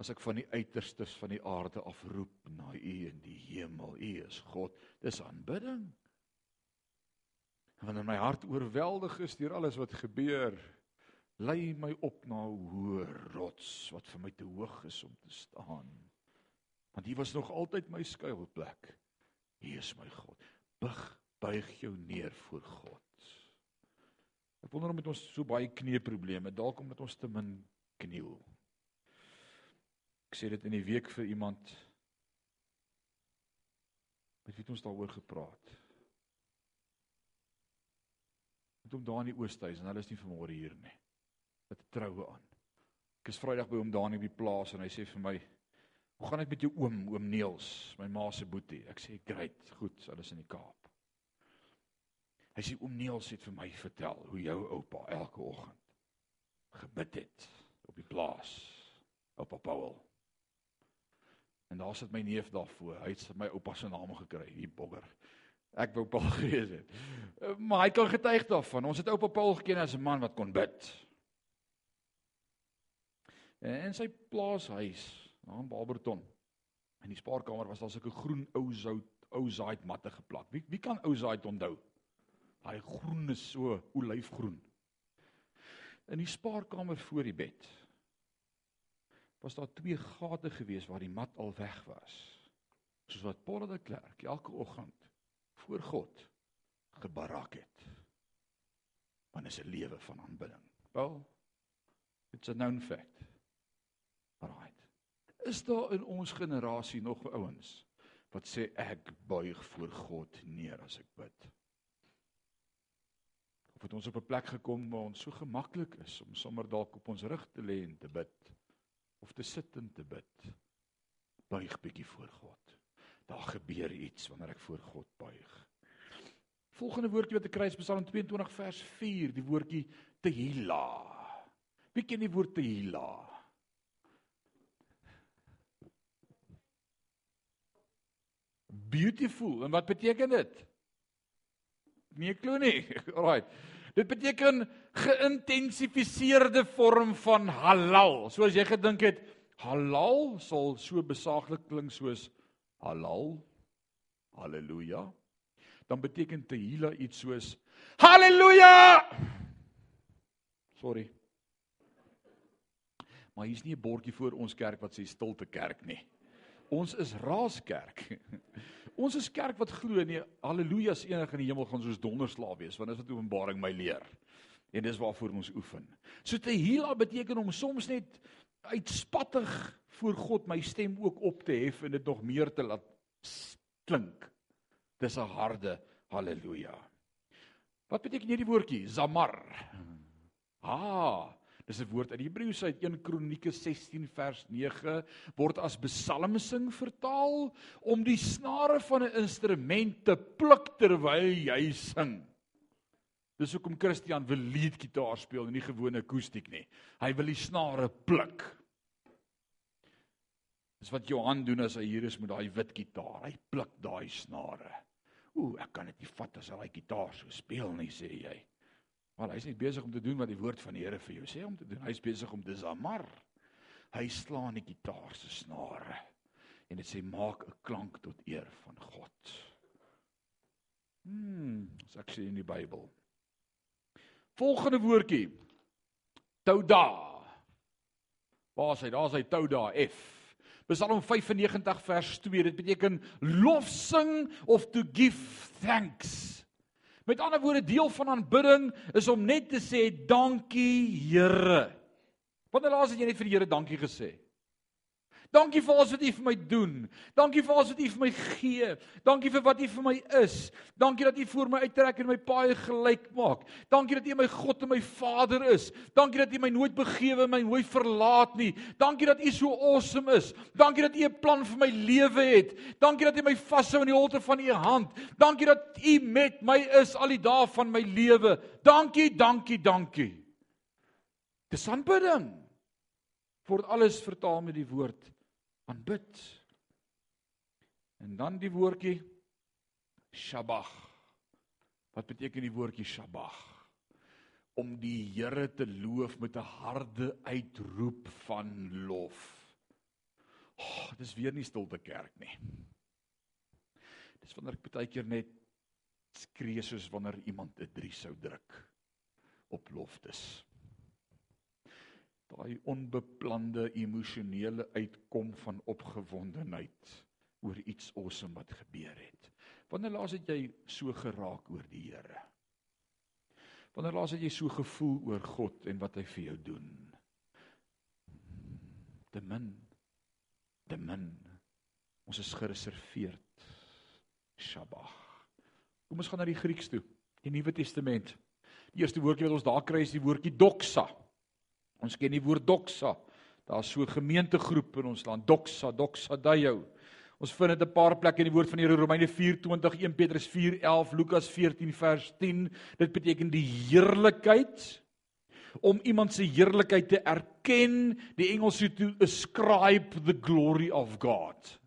as ek van die uiterstes van die aarde afroep na U in die hemel. U is God. Dis aanbidding. Wanneer my hart oorweldig is deur alles wat gebeur, lei my op na 'n hoë rots wat vir my te hoog is om te staan. Want U was nog altyd my skuilplek. U is my God. Bug, buig jou neer voor God. Ek wonder om met ons so baie knieprobleme, dalk omdat ons te min kniel. Ek sê dit in die week vir iemand met wie ons daaroor gepraat. Met hom daar in die Oosthuis en hulle is nie vanmôre hier nie. Dit troue aan. Ek is Vrydag by hom daar in die plaas en hy sê vir my: "Hoe gaan dit met jou oom, oom Neels, my ma se boetie?" Ek sê: "Great, goed, hulle is in die Kaap." Hy sê oom Neels het vir my vertel hoe jou oupa elke oggend gebid het op die plaas. Oupa Paul. En daar sit my neef daarvoor. Hy het my oupa se naam gekry, hier bogger. Ek wou Paul *laughs* gewees het. Maar hy kan getuig daarvan. Ons het oupa Paul geken as 'n man wat kon bid. En in sy plaashuis, daar in Barberton, in die spaarkamer was daar so 'n groen ou sout, ou zaait matte geplak. Wie wie kan ou zaait onthou? Daai groen is so olyfgroen. In die spaarkamer voor die bed was daar twee gate gewees waar die mat al weg was. Soos wat Paul de Klerk elke oggend voor God gebarak het. Want is 'n lewe van aanbidding. Wel, it's a known fact. Right. Is daar in ons generasie nog ouens wat sê ek buig voor God neer as ek bid? Of het ons op 'n plek gekom waar ons so gemaklik is om sommer dalk op ons rug te lê en te bid? of te sit en te bid. Buig bietjie voor God. Daar gebeur iets wanneer ek voor God buig. Volgende woordjie wat ek kry is Psalm 22 vers 4, die woordjie tehila. Wie ken die woord tehila? Beautiful. En wat beteken dit? Nee, glo nie. *laughs* Alraai. Dit beteken geïntensifiseerde vorm van halal. Soos jy gedink het, halal sal so besaaglik klink soos halal. Halleluja. Dan beteken tehila iets soos halleluja. Sorry. Maar hier's nie 'n bordjie voor ons kerk wat sê stilte kerk nie. Ons is raaskerk. *laughs* Ons is kerk wat glo nee, haleluja is enig in die hemel gaan soos donderslaap wees, want dis wat Openbaring my leer. En dis waarvoor ons oefen. So tehila beteken om soms net uitspattig voor God my stem ook op te hef en dit nog meer te laat klink. Dis 'n harde haleluja. Wat beteken hierdie woordjie? Zamar. Ah, Dis 'n woord uit Hebreëus uit 1 Kronieke 16 vers 9 word as besalmsing vertaal om die snare van 'n instrument te pluk terwyl jy sing. Dis hoekom Christian wil lead gitaar speel en nie gewone akoestiek nie. Hy wil die snare pluk. Dis wat Johan doen as hy hier is met daai wit gitaar. Hy pluk daai snare. Ooh, ek kan dit nie vat as hy daai gitaar so speel nie, sê jy. Maar hy's nie besig om te doen wat die woord van die Here vir jou sê om te doen. Hy's besig om te zamar. Hy slaan die gitaar se snare en dit sê maak 'n klank tot eer van God. Hmm, ek sê in die Bybel. Volgende woordjie. Touda. Waar is hy? Daar's hy Touda F. Psalm 95 vers 2. Dit beteken lofsing of to give thanks. Met ander woorde, deel van aanbidding is om net te sê dankie Here. Wanneer laas het jy net vir die Here dankie gesê? Dankie vir alles wat U vir my doen. Dankie vir alles wat U vir my gee. Dankie vir wat U vir my is. Dankie dat U voor my uittrek en my paai gelyk maak. Dankie dat U my God en my Vader is. Dankie dat U my nooit begewe en my nooit verlaat nie. Dankie dat U so awesome is. Dankie dat U 'n plan vir my lewe het. Dankie dat U my vashou in die holte van U hand. Dankie dat U met my is al die dae van my lewe. Dankie, dankie, dankie. Dis aanbidding. Word alles vertaal met die woord aanbid. En dan die woordjie Shabach. Wat beteken die woordjie Shabach? Om die Here te loof met 'n harde uitroep van lof. Oh, dis weer nie stilte kerk nie. Dis wanneer ek baie keer net skree soos wanneer iemand 'n 3 sou druk op loftes daai onbeplande emosionele uitkom van opgewondenheid oor iets awesome wat gebeur het. Wanneer laas het jy so geraak oor die Here? Wanneer laas het jy so gevoel oor God en wat hy vir jou doen? Te min. Te min. Ons is gereserveerd. Shabbat. Kom ons gaan na die Grieks toe. Die Nuwe Testament. Die eerste woordjie wat ons daar kry is die woordjie doxa. Ons ken die woord doxa. Daar's so 'n gemeentegroep in ons land, doxa, doxa daio. Ons vind dit 'n paar plekke in die woord van die Here Romeine 4:20, 1 Petrus 4:11, Lukas 14 vers 10. Dit beteken die heerlikheid om iemand se heerlikheid te erken, die Engels sê to ascribe the glory of God.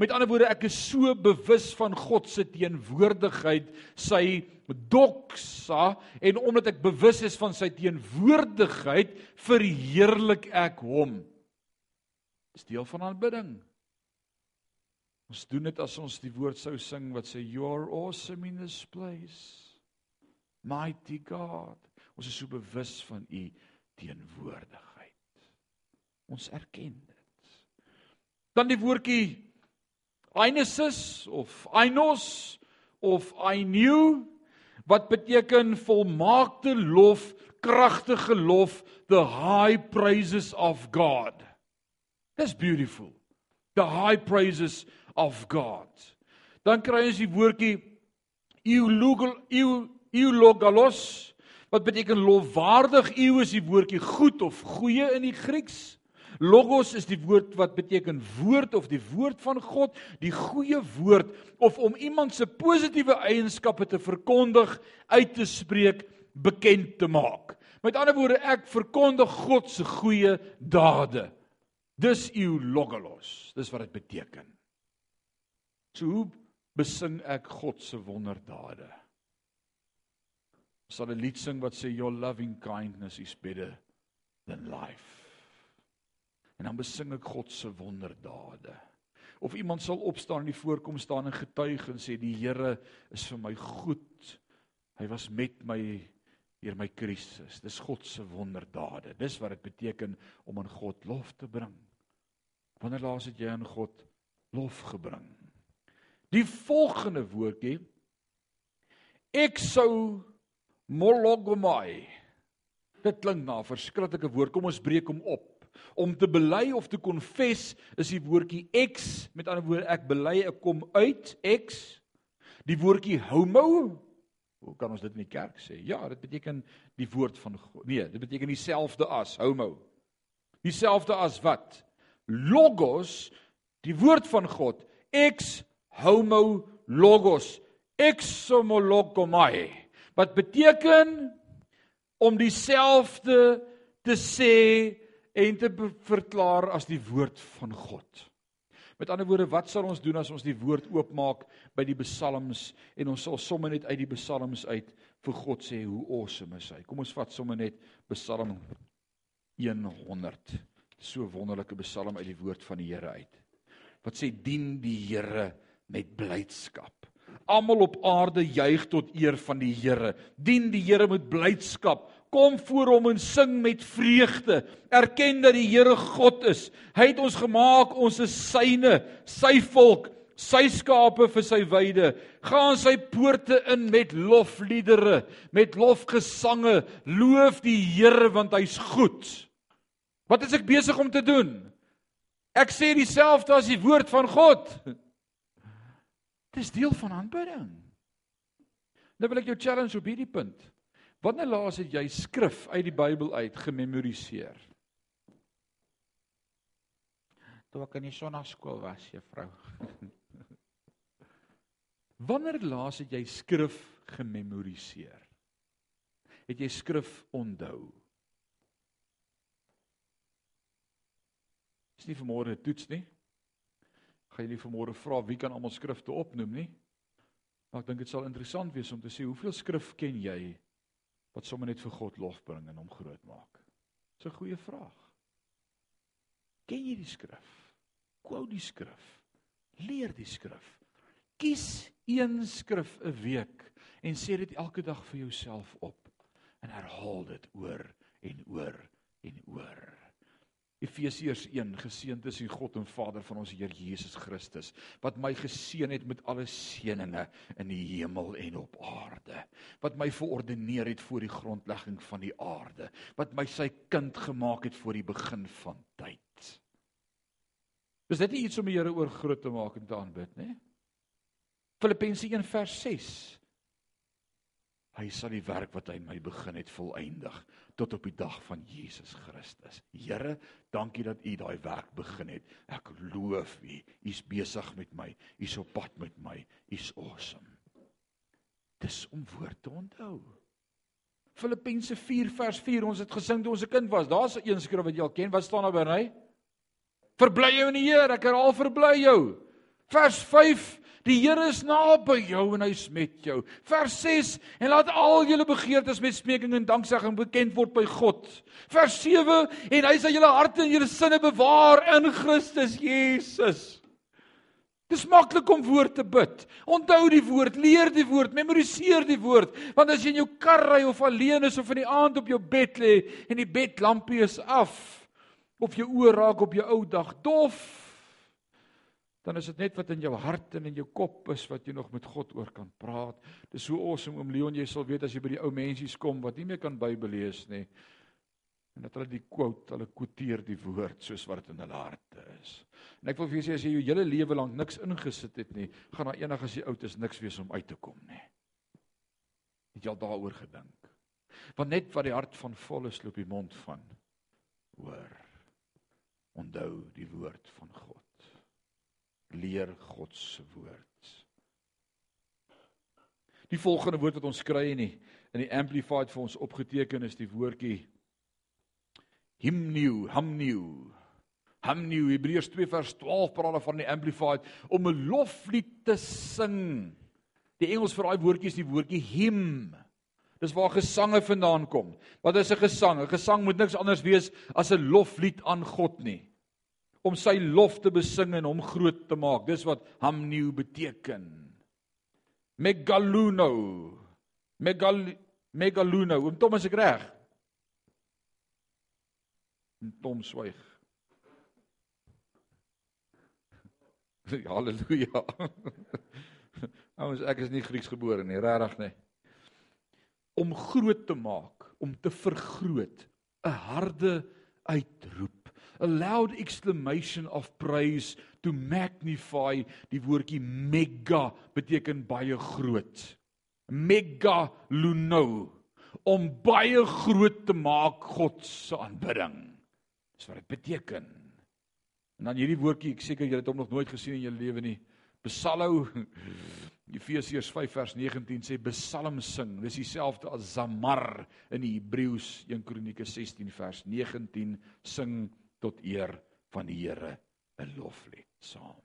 Met ander woorde, ek is so bewus van God se teenwoordigheid, sy doxa en omdat ek bewus is van sy teenwoordigheid, verheerlik ek hom. Dis deel van aanbidding. Ons doen dit as ons die woord sou sing wat sê you are awesome in this place. Mighty God. Ons is so bewus van u teenwoordigheid. Ons erken dit. Dan die woordjie Einesis of Einos of knew wat beteken volmaakte lof, kragtige lof, the high praises of God. That's beautiful. The high praises of God. Dan kry ons die woordjie eulogalos wat beteken lofwaardig. Eu is die woordjie goed of goeie in die Grieks. Logos is die woord wat beteken woord of die woord van God, die goeie woord of om iemand se positiewe eienskappe te verkondig, uit te spreek, bekend te maak. Met ander woorde, ek verkondig God se goeie dade. Dis eulogolos. Dis wat dit beteken. So hoe besing ek God se wonderdade? Sal 'n lied sing wat sê your loving kindness is better than life. En dan besing ek God se wonderdade. Of iemand sal opstaan en die voorkom staan en getuig en sê die Here is vir my goed. Hy was met my deur my krisis. Dis God se wonderdade. Dis wat dit beteken om aan God lof te bring. Wanneer laas het jy aan God lof gebring? Die volgende woordjie ek sou mologomai. Dit klink na 'n verskriklike woord. Kom ons breek hom op. Om te bely of te konfes is die woordjie ex, met ander woorde ek bely ek kom uit ex. Die woordjie homo Hoe kan ons dit in die kerk sê? Ja, dit beteken die woord van God. Nee, dit beteken dieselfde as homo. Dieselfde as wat? Logos, die woord van God. Ex homo logos. Exomologomai. Wat beteken om dieselfde te sê en te verklaar as die woord van God. Met ander woorde, wat sal ons doen as ons die woord oopmaak by die psalms en ons sal sommer net uit die psalms uit vir God sê hoe awesome is hy. Kom ons vat sommer net Psalm 100. So wonderlike psalm uit die woord van die Here uit. Wat sê dien die Here met blydskap. Almal op aarde juig tot eer van die Here. Dien die Here met blydskap kom voor hom en sing met vreugde. Erken dat die Here God is. Hy het ons gemaak, ons is syne, sy volk, sy skape vir sy weide. Gaan sy poorte in met lofliedere, met lofgesange. Loof die Here want hy's goed. Wat is ek besig om te doen? Ek sê dieselfde as die woord van God. Dis deel van aanbidding. Nou wil ek jou challenge op hierdie punt. Wanneer laas het jy skrif uit die Bybel uit gememoriseer? Toe ek in die sonnaskool was, juffrou. *laughs* Wanneer laas het jy skrif gememoriseer? Het jy skrif onthou? Dis nie vanmôre 'n toets nie. Gaan jy nie vanmôre vra wie kan almal skrifte opnoem nie? Maar ek dink dit sal interessant wees om te sê hoeveel skrif ken jy wat sommer net vir God lof bring en hom groot maak? Dis 'n goeie vraag. Ken jy die skrif? Kou die skrif. Leer die skrif. Kies een skrif 'n week en sê dit elke dag vir jouself op en herhaal dit oor en oor en oor. Efesiërs 1 Geseënd is die God en Vader van ons Here Jesus Christus wat my geseën het met alle seënings in die hemel en op aarde. Wat my verordeneer het voor die grondlegging van die aarde. Wat my sy kind gemaak het voor die begin van tyd. Is dit nie iets om die Here oor groot te maak en te aanbid nê Filippense 1 vers 6 Hy sal die werk wat hy my begin het volëindig tot op die dag van Jesus Christus. Here, dankie dat U daai werk begin het. Ek loof U. U's besig met my. U's op pad met my. U's awesome. Dis om woord te onthou. Filippense 4 vers 4 ons het gesing toe ons 'n kind was. Daar's 'n een skrif wat jy al ken. Wat staan daar by? Verbly jou in die Here. Ek herhaal verbly jou. Vers Die Here is naby jou en hy's met jou. Vers 6 en laat al julle begeertes met smeking en danksegging bekend word by God. Vers 7 en hy sal julle harte en julle sinne bewaar in Christus Jesus. Dis maklik om woord te bid. Onthou die woord, leer die woord, memoriseer die woord. Want as jy in jou kar ry of alleen is of in die aand op jou bed lê en die bedlampie is af of jou oë raak op jou ou dag dof, dan is dit net wat in jou hart en in jou kop is wat jy nog met God oor kan praat. Dis so awesome om Leon jy sal weet as jy by die ou mensies kom wat nie meer kan Bybel lees nie. En dat hulle die quote, hulle quoteer die woord soos wat dit in hulle harte is. En ek wil vir julle sê as jy jou hele lewe lank niks ingesit het nie, gaan daar eendag as jy oud is niks wees om uit te kom nie. Het jy al daaroor gedink? Want net wat die hart van vol is, loop die mond van hoor. onthou die woord van God. Leer God se woord. Die volgende woord wat ons kry in die in die amplified vir ons opgeteken is die woordjie hymnieu, hamnieu. Hamnieu Hebreërs 2 vers 12 praat van die amplified om 'n loflied te sing. Die Engels vir daai woordjie is die woordjie hymn. Dis waar gesange vandaan kom. Wat is 'n gesang? 'n Gesang moet niks anders wees as 'n loflied aan God nie. Om sy lof te besing en hom groot te maak. Dis wat hamnieu beteken. Megaluno. Megal Megaluno. Oom Tom is ek reg? Tom swyg. *laughs* Halleluja. *laughs* Ouens, ek is nie Grieks gebore nie, regtig nie om groot te maak, om te vergroot, 'n harde uitroep, a loud exclamation of praise to magnify die woordjie mega beteken baie groot. Mega luno om baie groot te maak God se aanbidding. Dis wat dit beteken. En dan hierdie woordjie, ek seker julle het hom nog nooit gesien in julle lewe nie. Psalmo *laughs* Efesiërs 5 vers 19 sê psalm sing. Dis dieselfde as zamar in die Hebreëus 1 Kronieke 16 vers 19 sing tot eer van die Here 'n loflied saam.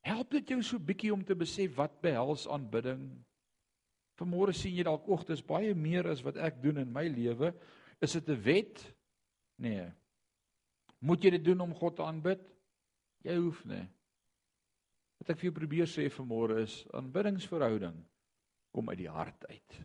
Help dit jou so bietjie om te besef wat behels aanbidding? Vanmôre sien jy dalk oggend is baie meer as wat ek doen in my lewe. Is dit 'n wet? Nee. Moet jy dit doen om God te aanbid? Jy hoef nie. Wat ek vir jou probeer sê vanmôre is aanbiddingsverhouding kom uit die hart uit.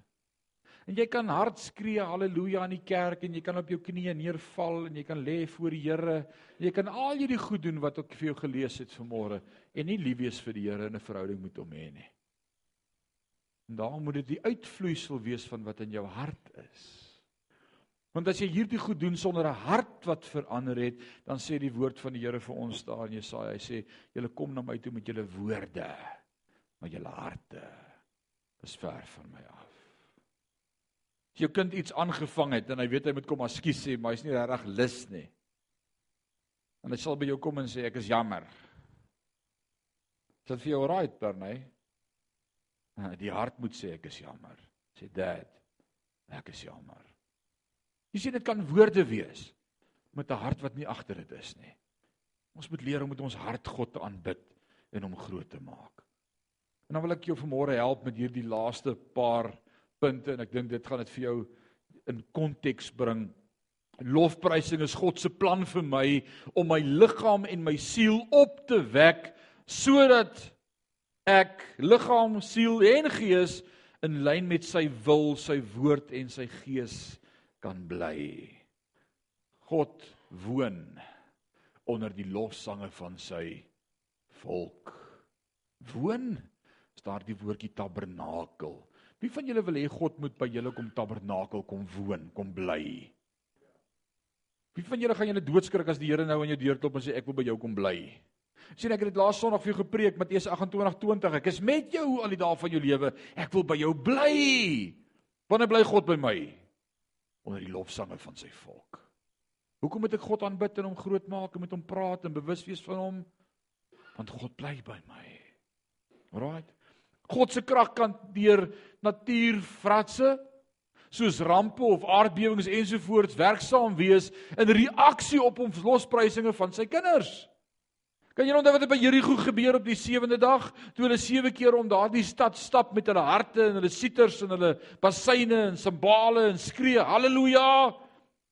En jy kan hard skree haleluja in die kerk en jy kan op jou knieë neerval en jy kan lê voor die Here. Jy kan al hierdie goed doen wat ek vir jou gelees het vanmôre en nie lief wees vir die Here in 'n verhouding met hom hê nie. En daarom moet dit die uitvloeisel wees van wat in jou hart is. Want as jy hierdie goed doen sonder 'n hart wat verander het, dan sê die woord van die Here vir ons daar in Jesaja, hy sê, "Julle kom na my toe met julle woorde, maar julle harte is ver van my af." As jou kind iets aangevang het en hy weet hy moet kom askies sê, maar hy's nie regtig lus nie. En hy sal by jou kom en sê, "Ek is jammer." Dit vir jou right, Bernay? Die hart moet sê ek is jammer. Sê dad, ek is jammer. Jy sien dit kan woorde wees met 'n hart wat nie agter dit is nie. Ons moet leer om met ons hart God te aanbid en hom groot te maak. En dan wil ek jou vanmôre help met hierdie laaste paar punte en ek dink dit gaan dit vir jou in konteks bring. Lofprysing is God se plan vir my om my liggaam en my siel op te wek sodat ek liggaam, siel en gees in lyn met sy wil, sy woord en sy gees kan bly. God woon onder die lofsange van sy volk. Woon is daar die woordjie tabernakel. Wie van julle wil hê God moet by julle kom tabernakel kom woon, kom bly? Wie van julle gaan julle doodskrik as die Here nou aan jou deur klop en sê ek wil by jou kom bly? Sien ek het dit laas Sondag vir jou gepreek Matteus 28:20. Ek is met jou al die dae van jou lewe. Ek wil by jou bly. Wanneer bly God by my? onder die lofsange van sy volk. Hoekom moet ek God aanbid en hom groot maak en met hom praat en bewus wees van hom? Want God bly by my. Alraait. God se krag kan deur natuurfratse soos rampe of aardbewings ensovoorts werksaam wees in reaksie op ons losprysinge van sy kinders. Kan jy onthou wat by Jerigo gebeur op die sewende dag toe hulle sewe keer om daardie stad stap met hulle harte en hulle sieters en hulle bassyne en simbale en skree haleluja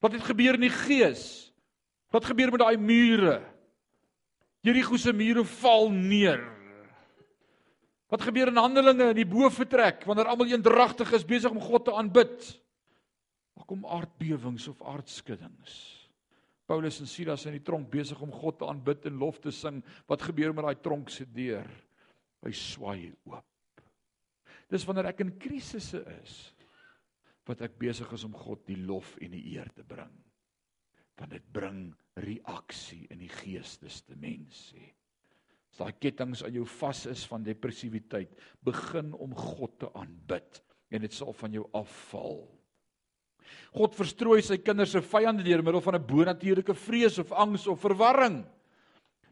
wat het gebeur in die gees? Wat gebeur met daai mure? Jerigo se mure val neer wat gebeur in Handelinge in die boefretrek wanneer almal eendragtig is besig om God te aanbid daar kom aardbewings of aardskuddings Paulus en Silas in die tronk besig om God te aanbid en lof te sing. Wat gebeur met daai tronk se deur? Hy swaai oop. Dis wanneer ek in krisisse is wat ek besig is om God die lof en die eer te bring. Want dit bring reaksie in die geesteste mense. As daai kettinge aan jou vas is van depressiwiteit, begin om God te aanbid en dit sal van jou afval. God verstrooi sy kinders se vyande deur middel van 'n bonatuurlike vrees of angs of verwarring.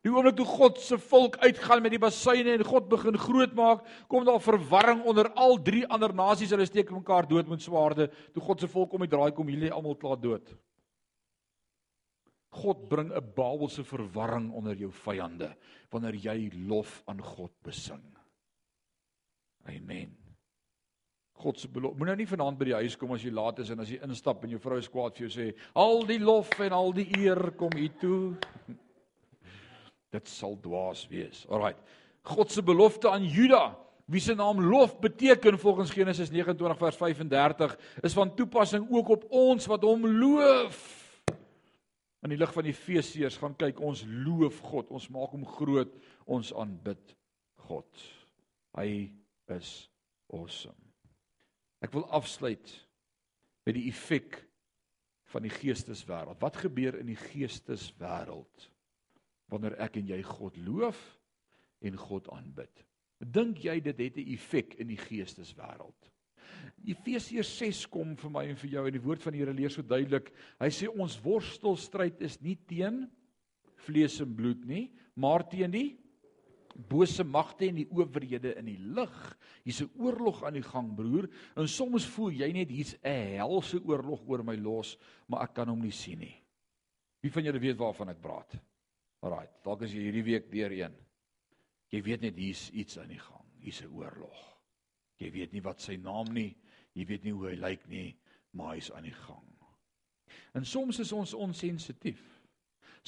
Die oomblik toe God se volk uitgaan met die basuine en God begin grootmaak, kom daar verwarring onder al drie ander nasies. Hulle steek mekaar dood met swaarde. Toe God se volk om die draai kom, hierdie almal klaar dood. God bring 'n Babelse verwarring onder jou vyande wanneer jy lof aan God besing. Amen. God se belofte. Moenie nou nie vanaand by die huis kom as jy laat is en as jy instap en jou vrou is kwaad vir jou sê, "Al die lof en al die eer kom U toe." Dit sal dwaas wees. Alraai. God se belofte aan Juda, wie se naam lof beteken volgens Genesis 29 vers 35, is van toepassing ook op ons wat hom loof. In die lig van Efesiërs gaan kyk, ons loof God, ons maak hom groot, ons aanbid God. Hy is awesome. Ek wil afsluit met die effek van die geesteswêreld. Wat gebeur in die geesteswêreld? wanneer ek en jy God loof en God aanbid. Dink jy dit het 'n effek in die geesteswêreld? Efesiërs 6 kom vir my en vir jou en die woord van die Here leer so duidelik. Hy sê ons worstelstryd is nie teen vlees en bloed nie, maar teen die bose magte en die owerhede in die lig. Hier's 'n oorlog aan die gang, broer. En soms voel jy net hier's 'n helse oorlog oor my los, maar ek kan hom nie sien nie. Wie van julle weet waarvan ek praat? Alraai, dalk as jy hierdie week deur een. Jy weet net hier's iets aan die gang. Hier's 'n oorlog. Jy weet nie wat sy naam nie, jy weet nie hoe hy lyk nie, maar hy's aan die gang. En soms is ons onsensitief.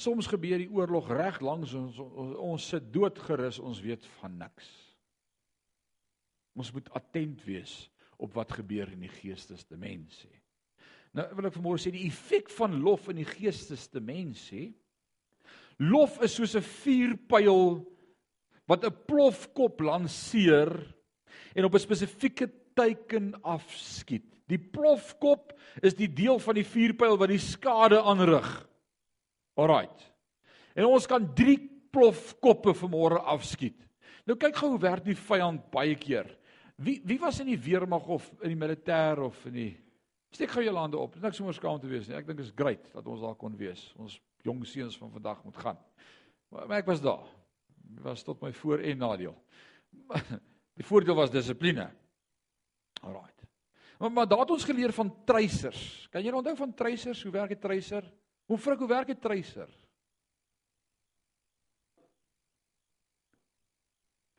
Soms gebeur die oorlog reg langs ons ons sit doodgerus, ons weet van niks. Ons moet attent wees op wat gebeur in die geestesdimensie. Nou wil ek vanmôre sê die effek van lof in die geestesdimensie Lof is soos 'n vuurpyl wat 'n plofkop lanseer en op 'n spesifieke teiken afskiet. Die plofkop is die deel van die vuurpyl wat die skade aanrig. Alraight. En ons kan 3 plofkoppe vanmôre afskiet. Nou kyk gou hoe werk die vyand baie keer. Wie wie was in die weermag of in die militêr of in die Steek gou jou hande op. Dis niks om oorskaam te wees nie. Ek dink dit is great dat ons daar kon wees. Ons jong seuns van vandag moet gaan. Maar, maar ek was daar. Dit was tot my voor en nadeel. *laughs* Die voordeel was dissipline. Alraait. Maar, maar daar het ons geleer van treisers. Kan jy onthou van treisers? Hoe werk 'n treiser? Hoe vrek hoe werk 'n treiser?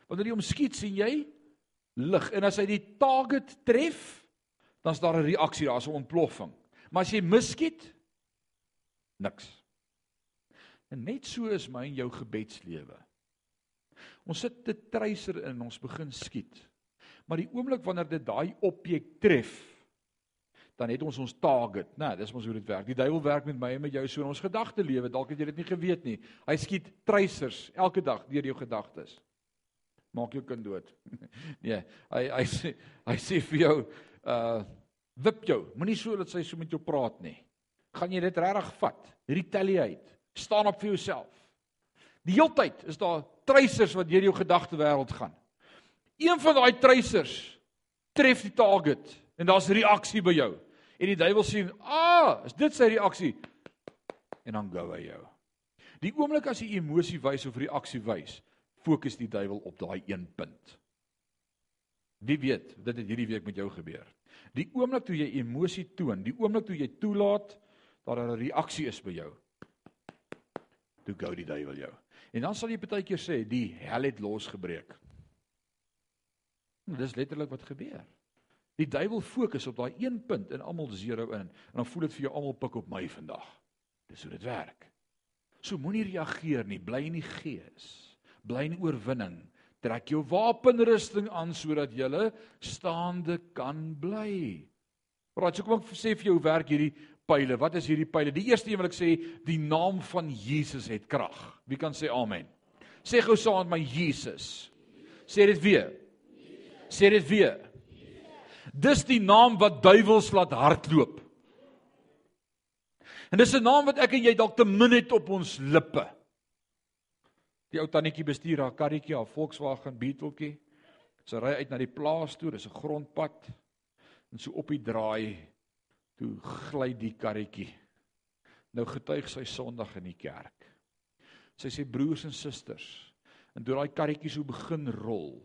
Wanneer jy hom skiet, sien jy lig en as hy die target tref, dan's daar 'n reaksie, daar's 'n ontploffing. Maar as jy miskiet, niks. En net so is my en jou gebedslewe. Ons sit te treiser in, ons begin skiet. Maar die oomblik wanneer dit daai objek tref, dan het ons ons target, né? Nee, dis mos hoe dit werk. Die duiwel werk met my en met jou so in ons gedagte lewe. Dalk het jy dit nie geweet nie. Hy skiet treisers elke dag deur jou gedagtes. Maak jou kind dood. *laughs* nee, hy hy sê hy sê vir jou uh wip jou. Moenie so dat sy so met jou praat nie. Gaan jy dit regtig vat? Retaliate. Staan op vir jouself. Die heeltyd is daar treisers wat deur jou gedagte wêreld gaan. Een van daai treisers tref die target en daar's reaksie by jou. En die duiwel sien, "Ah, is dit sy reaksie?" En dan gou hy jou. Die oomblik as jy emosie wys of reaksie wys, fokus die duiwel op daai een punt. Wie weet, dit het hierdie week met jou gebeur. Die oomblik toe jy emosie toon, die oomblik toe jy toelaat dat daar 'n reaksie is by jou, toe gou die duiwel jou. En dan sal jy baie keer sê die hel het losgebreek. Nou, dis letterlik wat gebeur. Die duiwel fokus op daai een punt en almal zero in en dan voel dit vir jou almal pik op my vandag. Dis hoe dit werk. So moenie reageer nie, bly in die gees. Bly in oorwinning. Trek jou wapenrusting aan sodat jy staande kan bly. Praat so kom ek sê vir jou hoe werk hierdie pile. Wat is hierdie pile? Die eerste een wil ek sê, die naam van Jesus het krag. Wie kan sê amen? Sê gou saam met my Jesus. Sê dit weer. Sê dit weer. Dis die naam wat duiwels laat hardloop. En dis 'n naam wat ek en jy dalk te min het op ons lippe. Die ou tannetjie bestuur haar karretjie, haar Volkswagen Beetletjie. Sy ry uit na die plaas toe, dis 'n grondpad. En so op die draai Toe gly die karretjie. Nou getuig sy Sondag in die kerk. Sy sê broers en susters, en toe daai karretjie so begin rol,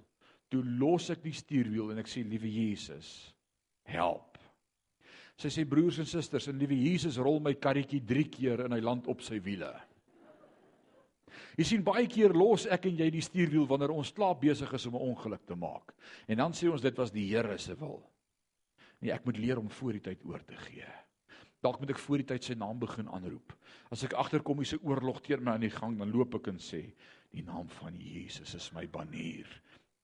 toe los ek die stuurwiel en ek sê liewe Jesus, help. Sy sê broers en susters, en liewe Jesus rol my karretjie 3 keer en hy land op sy wiele. Jy sien baie keer los ek en jy die stuurwiel wanneer ons klaar besig is om 'n ongeluk te maak. En dan sê ons dit was die Here se wil. Nee, ek moet leer om voor die tyd oor te gee. Dalk moet ek voor die tyd sy naam begin aanroep. As ek agterkom hy's 'n oorlog teen my aan die gang, dan loop ek en sê, die naam van Jesus is my banier.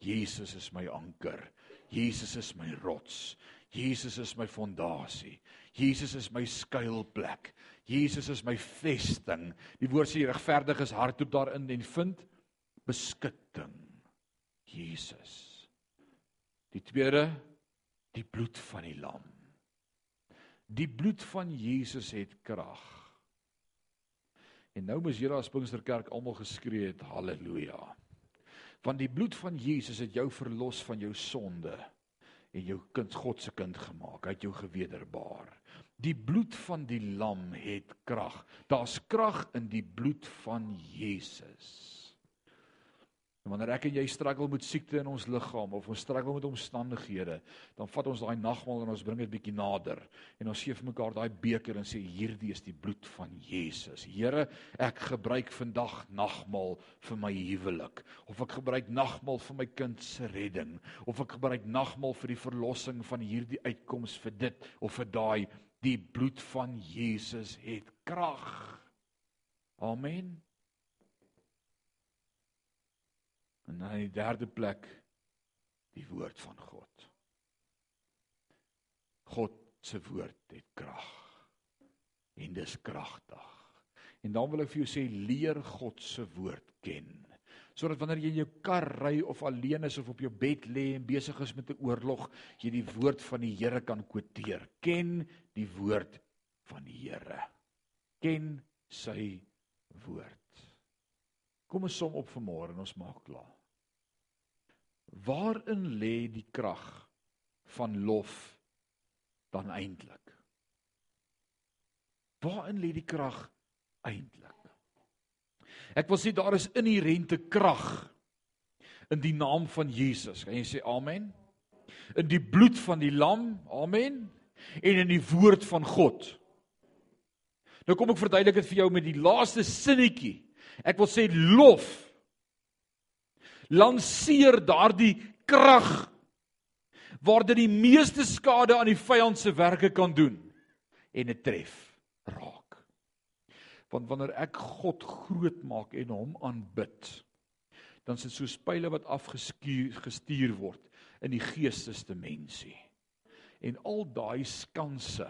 Jesus is my anker. Jesus is my rots. Jesus is my fondasie. Jesus is my skuilplek. Jesus is my vesting. Die woord sê regverdig is hardop daarin en vind beskutting. Jesus. Die tweede die bloed van die lam. Die bloed van Jesus het krag. En nou moet julle as Pinksterkerk almal geskree het haleluja. Want die bloed van Jesus het jou verlos van jou sonde en jou kind God se kind gemaak. Hy het jou gewederbaar. Die bloed van die lam het krag. Daar's krag in die bloed van Jesus. En wanneer ek en jy struggle met siekte in ons liggaam of ons struggle met omstandighede, dan vat ons daai nagmaal en ons bring dit bietjie nader en ons gee vir mekaar daai beker en sê hierdie is die bloed van Jesus. Here, ek gebruik vandag nagmaal vir my huwelik of ek gebruik nagmaal vir my kind se redding of ek gebruik nagmaal vir die verlossing van hierdie uitkoms vir dit of vir daai die bloed van Jesus het krag. Amen. En dan die derde plek die woord van God. God se woord het krag. En dis kragtig. En dan wil ek vir jou sê leer God se woord ken. Sodat wanneer jy in jou kar ry of alleen is of op jou bed lê en besig is met 'n oorlog, jy die woord van die Here kan kwoteer. Ken die woord van die Here. Ken sy woord. Kom ons som op vanmôre en ons maak klaar. Waarin lê die krag van lof dan eintlik? Waarin lê die krag eintlik? Ek wil sê daar is inherente krag in die naam van Jesus. Kan jy sê amen? In die bloed van die lam, amen, en in die woord van God. Nou kom ek verduidelik dit vir jou met die laaste sinnetjie. Ek wil sê lof lanceer daardie krag waardeur die meeste skade aan die vyand se werke kan doen en dit tref raak. Want wanneer ek God groot maak en hom aanbid, dan is dit soos pile wat afgeskuur gestuur word in die geestesdimensie. En al daai skanse,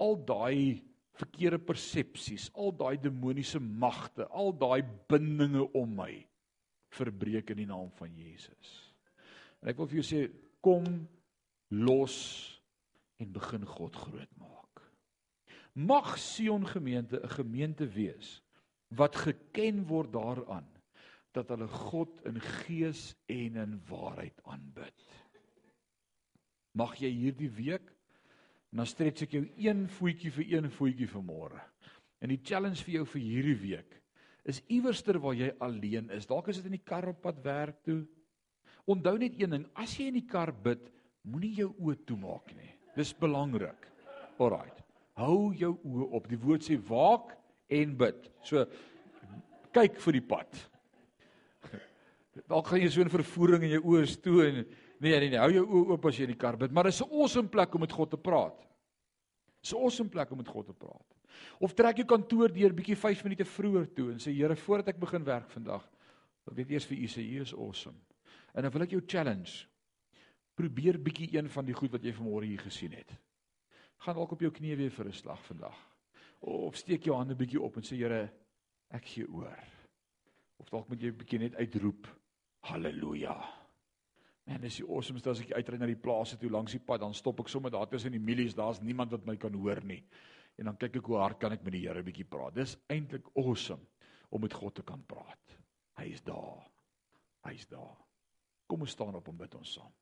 al daai verkeerde persepsies, al daai demoniese magte, al daai bindinge om my verbreek in die naam van Jesus. En ek wil vir jou sê kom los en begin God groot maak. Mag Sion gemeente 'n gemeente wees wat geken word daaraan dat hulle God in gees en in waarheid aanbid. Mag jy hierdie week dan stretch ek jou een voetjie vir een voetjie vir môre. En die challenge vir jou vir hierdie week is iewerster waar jy alleen is. Dalk is dit in die kar op pad werk toe. Onthou net een ding, as jy in die kar bid, moenie jou oë toemaak nie. Dis belangrik. Alraai. Hou jou oë op. Die woord sê waak en bid. So kyk vir die pad. *laughs* Dalk gaan jy so 'n vervoering in jou oë toe en nee nee nee, hou jou oë oop as jy in die kar bid, maar dit is 'n awesome plek om met God te praat. Dis 'n awesome plek om met God te praat. Of trek jou kantoor deur bietjie 5 minute vroeër toe en sê Here, voordat ek begin werk vandag, wil ek eers vir u sê u is awesome. En dan wil ek jou challenge. Probeer bietjie een van die goed wat jy vanmôre hier gesien het. Gaan dalk op jou knieë weer vir 'n slag vandag. Of steek jou hande bietjie op en sê Here, ek gee oor. Of dalk moet jy bietjie net uitroep haleluja. Man, dis die awesomeste as ek uitry na die plase toe langs die pad, dan stop ek sommer daar tussen die mielies, daar's niemand wat my kan hoor nie en dan kyk ek hoe hard kan ek met die Here 'n bietjie praat. Dis eintlik awesome om met God te kan praat. Hy is daar. Hy is daar. Kom ons staan op en bid ons saam.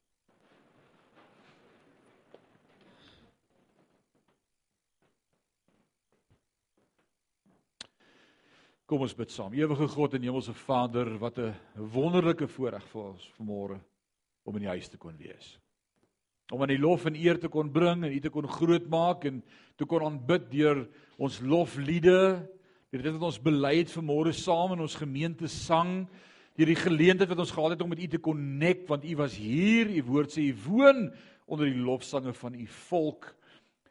Kom ons bid saam. Ewige God en Hemelse Vader, wat 'n wonderlike voorreg vir ons vanmôre om in die huis te kon wees. Om aan die lof en eer te kon bring en U te kon grootmaak en te kon aanbid deur ons lofliede, deur dit wat ons bely het vanmôre saam in ons gemeente sang, deur die geleentheid wat ons gehad het om met U te connect want U was hier, U woord sê U woon onder die lofsange van U volk.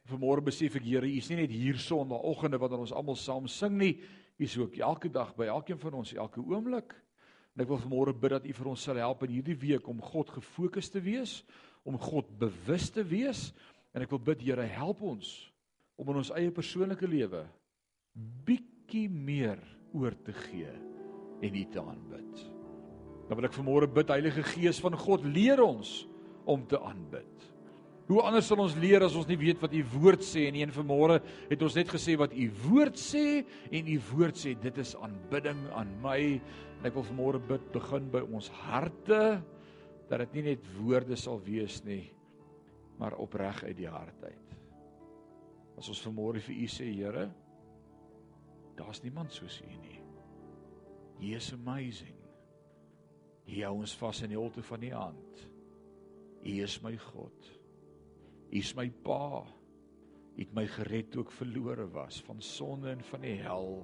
Vanmôre besef ek Here, U is nie net hier Sondagoggende wanneer ons almal saam sing nie, U is ook elke dag by elkeen van ons, elke oomblik. En ek wil vanmôre bid dat U vir ons sal help in hierdie week om God gefokus te wees, om God bewus te wees. En ek wil bid Here, help ons om in ons eie persoonlike lewe bietjie meer oor te gee en U te aanbid. Dan wil ek vanmôre bid Heilige Gees van God, leer ons om te aanbid. Hoe anders sal ons leer as ons nie weet wat u woord sê en een vanmôre het ons net gesê wat u woord sê en u woord sê dit is aanbidding aan my en ek wil vanmôre bid begin by ons harte dat dit nie net woorde sal wees nie maar opreg uit die hart uit. As ons vanmôre vir u sê Here daar's niemand soos u nie. He is amazing. Hy hou ons vas in die holte van die hand. Hy is my God. U is my pa. U het my gered toe ek verlore was van sonde en van die hel.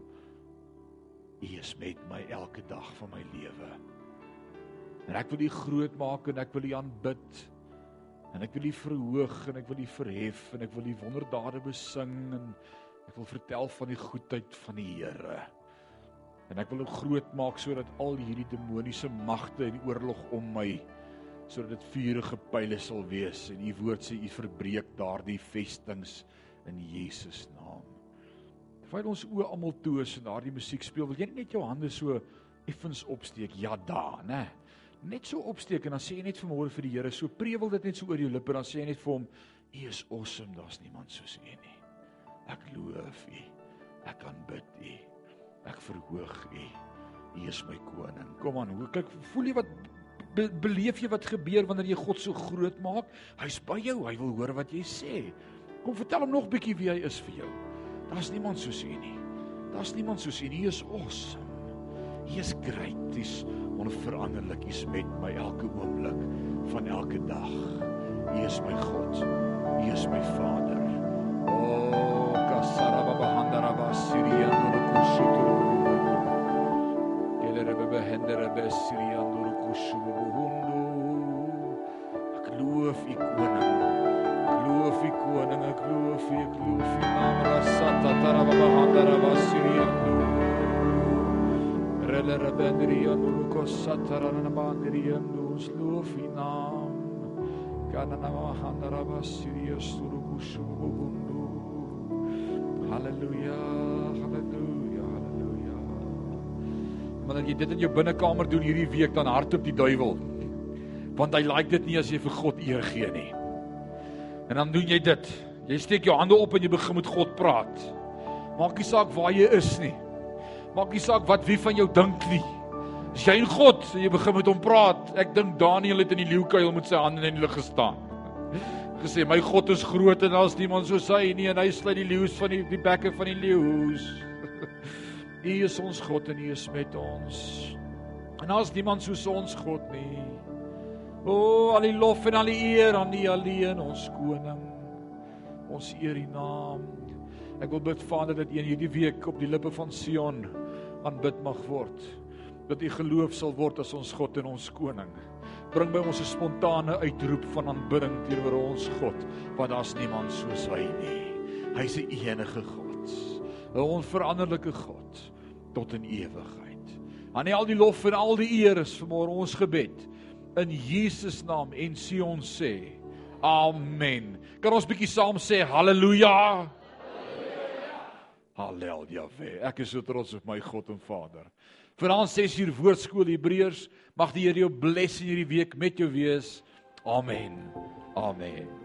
U is met my elke dag van my lewe. En ek wil U groot maak en ek wil U aanbid. En ek wil U verhoog en ek wil U verhef en ek wil U wonderdade besing en ek wil vertel van die goedheid van die Here. En ek wil U groot maak sodat al hierdie demoniese magte en die oorlog om my sodat dit vuurige pile sal wees en u woord sê u verbreek daardie vestings in Jesus naam. Terwyl ons oë almal toe is en daardie musiek speel, wil jy net jou hande so effens opsteek? Ja da, né? Net so opsteek en dan sê jy net vanmôre vir die Here, so prewel dit net so oor jou lippe, dan sê jy net vir hom, U is awesome, daar's niemand soos U nie. Ek loof U. Ek aanbid U. Ek verhoog U. U is my koning. Kom aan, hoe kyk voel jy wat be, beleef jy wat gebeur wanneer jy God so groot maak? Hy's by jou, hy wil hoor wat jy sê. Kom vertel hom nog bietjie wie hy is vir jou. Daar's niemand soos U nie. Daar's niemand soos U nie. Hy is awesome. Hy is great. Hy's onveranderlik. Hy's met my elke oomblik van elke dag. Hy is my God. Hy is my Vader. O, kasaraba bahandara basiria no kushutu. Gelere bebe hendere besiria no kushutu loof u koning. Loof u koning, ek loof u, ek loof u. Amra sata taraba handara basiria. Loof u naam. Kana na handara basiria sturu kushu bundu. Halleluja, halleluja, halleluja. Wanneer jy dit in jou binnekamer doen hierdie week dan hardop die duiwel want hy like dit nie as jy vir God eer gee nie. En dan doen jy dit. Jy steek jou hande op en jy begin met God praat. Maak nie saak waar jy is nie. Maak nie saak wat wie van jou dink nie. As jy en God, jy begin met hom praat. Ek dink Daniël het in die leeukuil met sy hande in die lug gestaan. Gesê my God is groot en daar's niemand soos hy nie en hy sluit die leeu's van die die bekke van die leeu's. *laughs* U is ons God en U is met ons. En daar's niemand soos ons God nie. O, oh, al die lof en al die eer aan U alleen, ons koning. Ons eer U naam. Ek wil bid Vader dat U in hierdie week op die lippe van Sion aanbid mag word. Dat U geloof sal word as ons God en ons koning. Bring by ons 'n spontane uitroep van aanbidding teenoor ons God, want daar's niemand soos hy nie. Hy's die enige God. 'n Onveranderlike God tot in ewigheid. Aan al die lof en al die eer is vir ons gebed in Jesus naam en Sion sê amen. Kan ons bietjie saam sê haleluja? Halleluja. Ek is so trots op my God en Vader. Vanaand 6 uur woordskool Hebreërs, mag die Here jou bless in hierdie week met jou wees. Amen. Amen.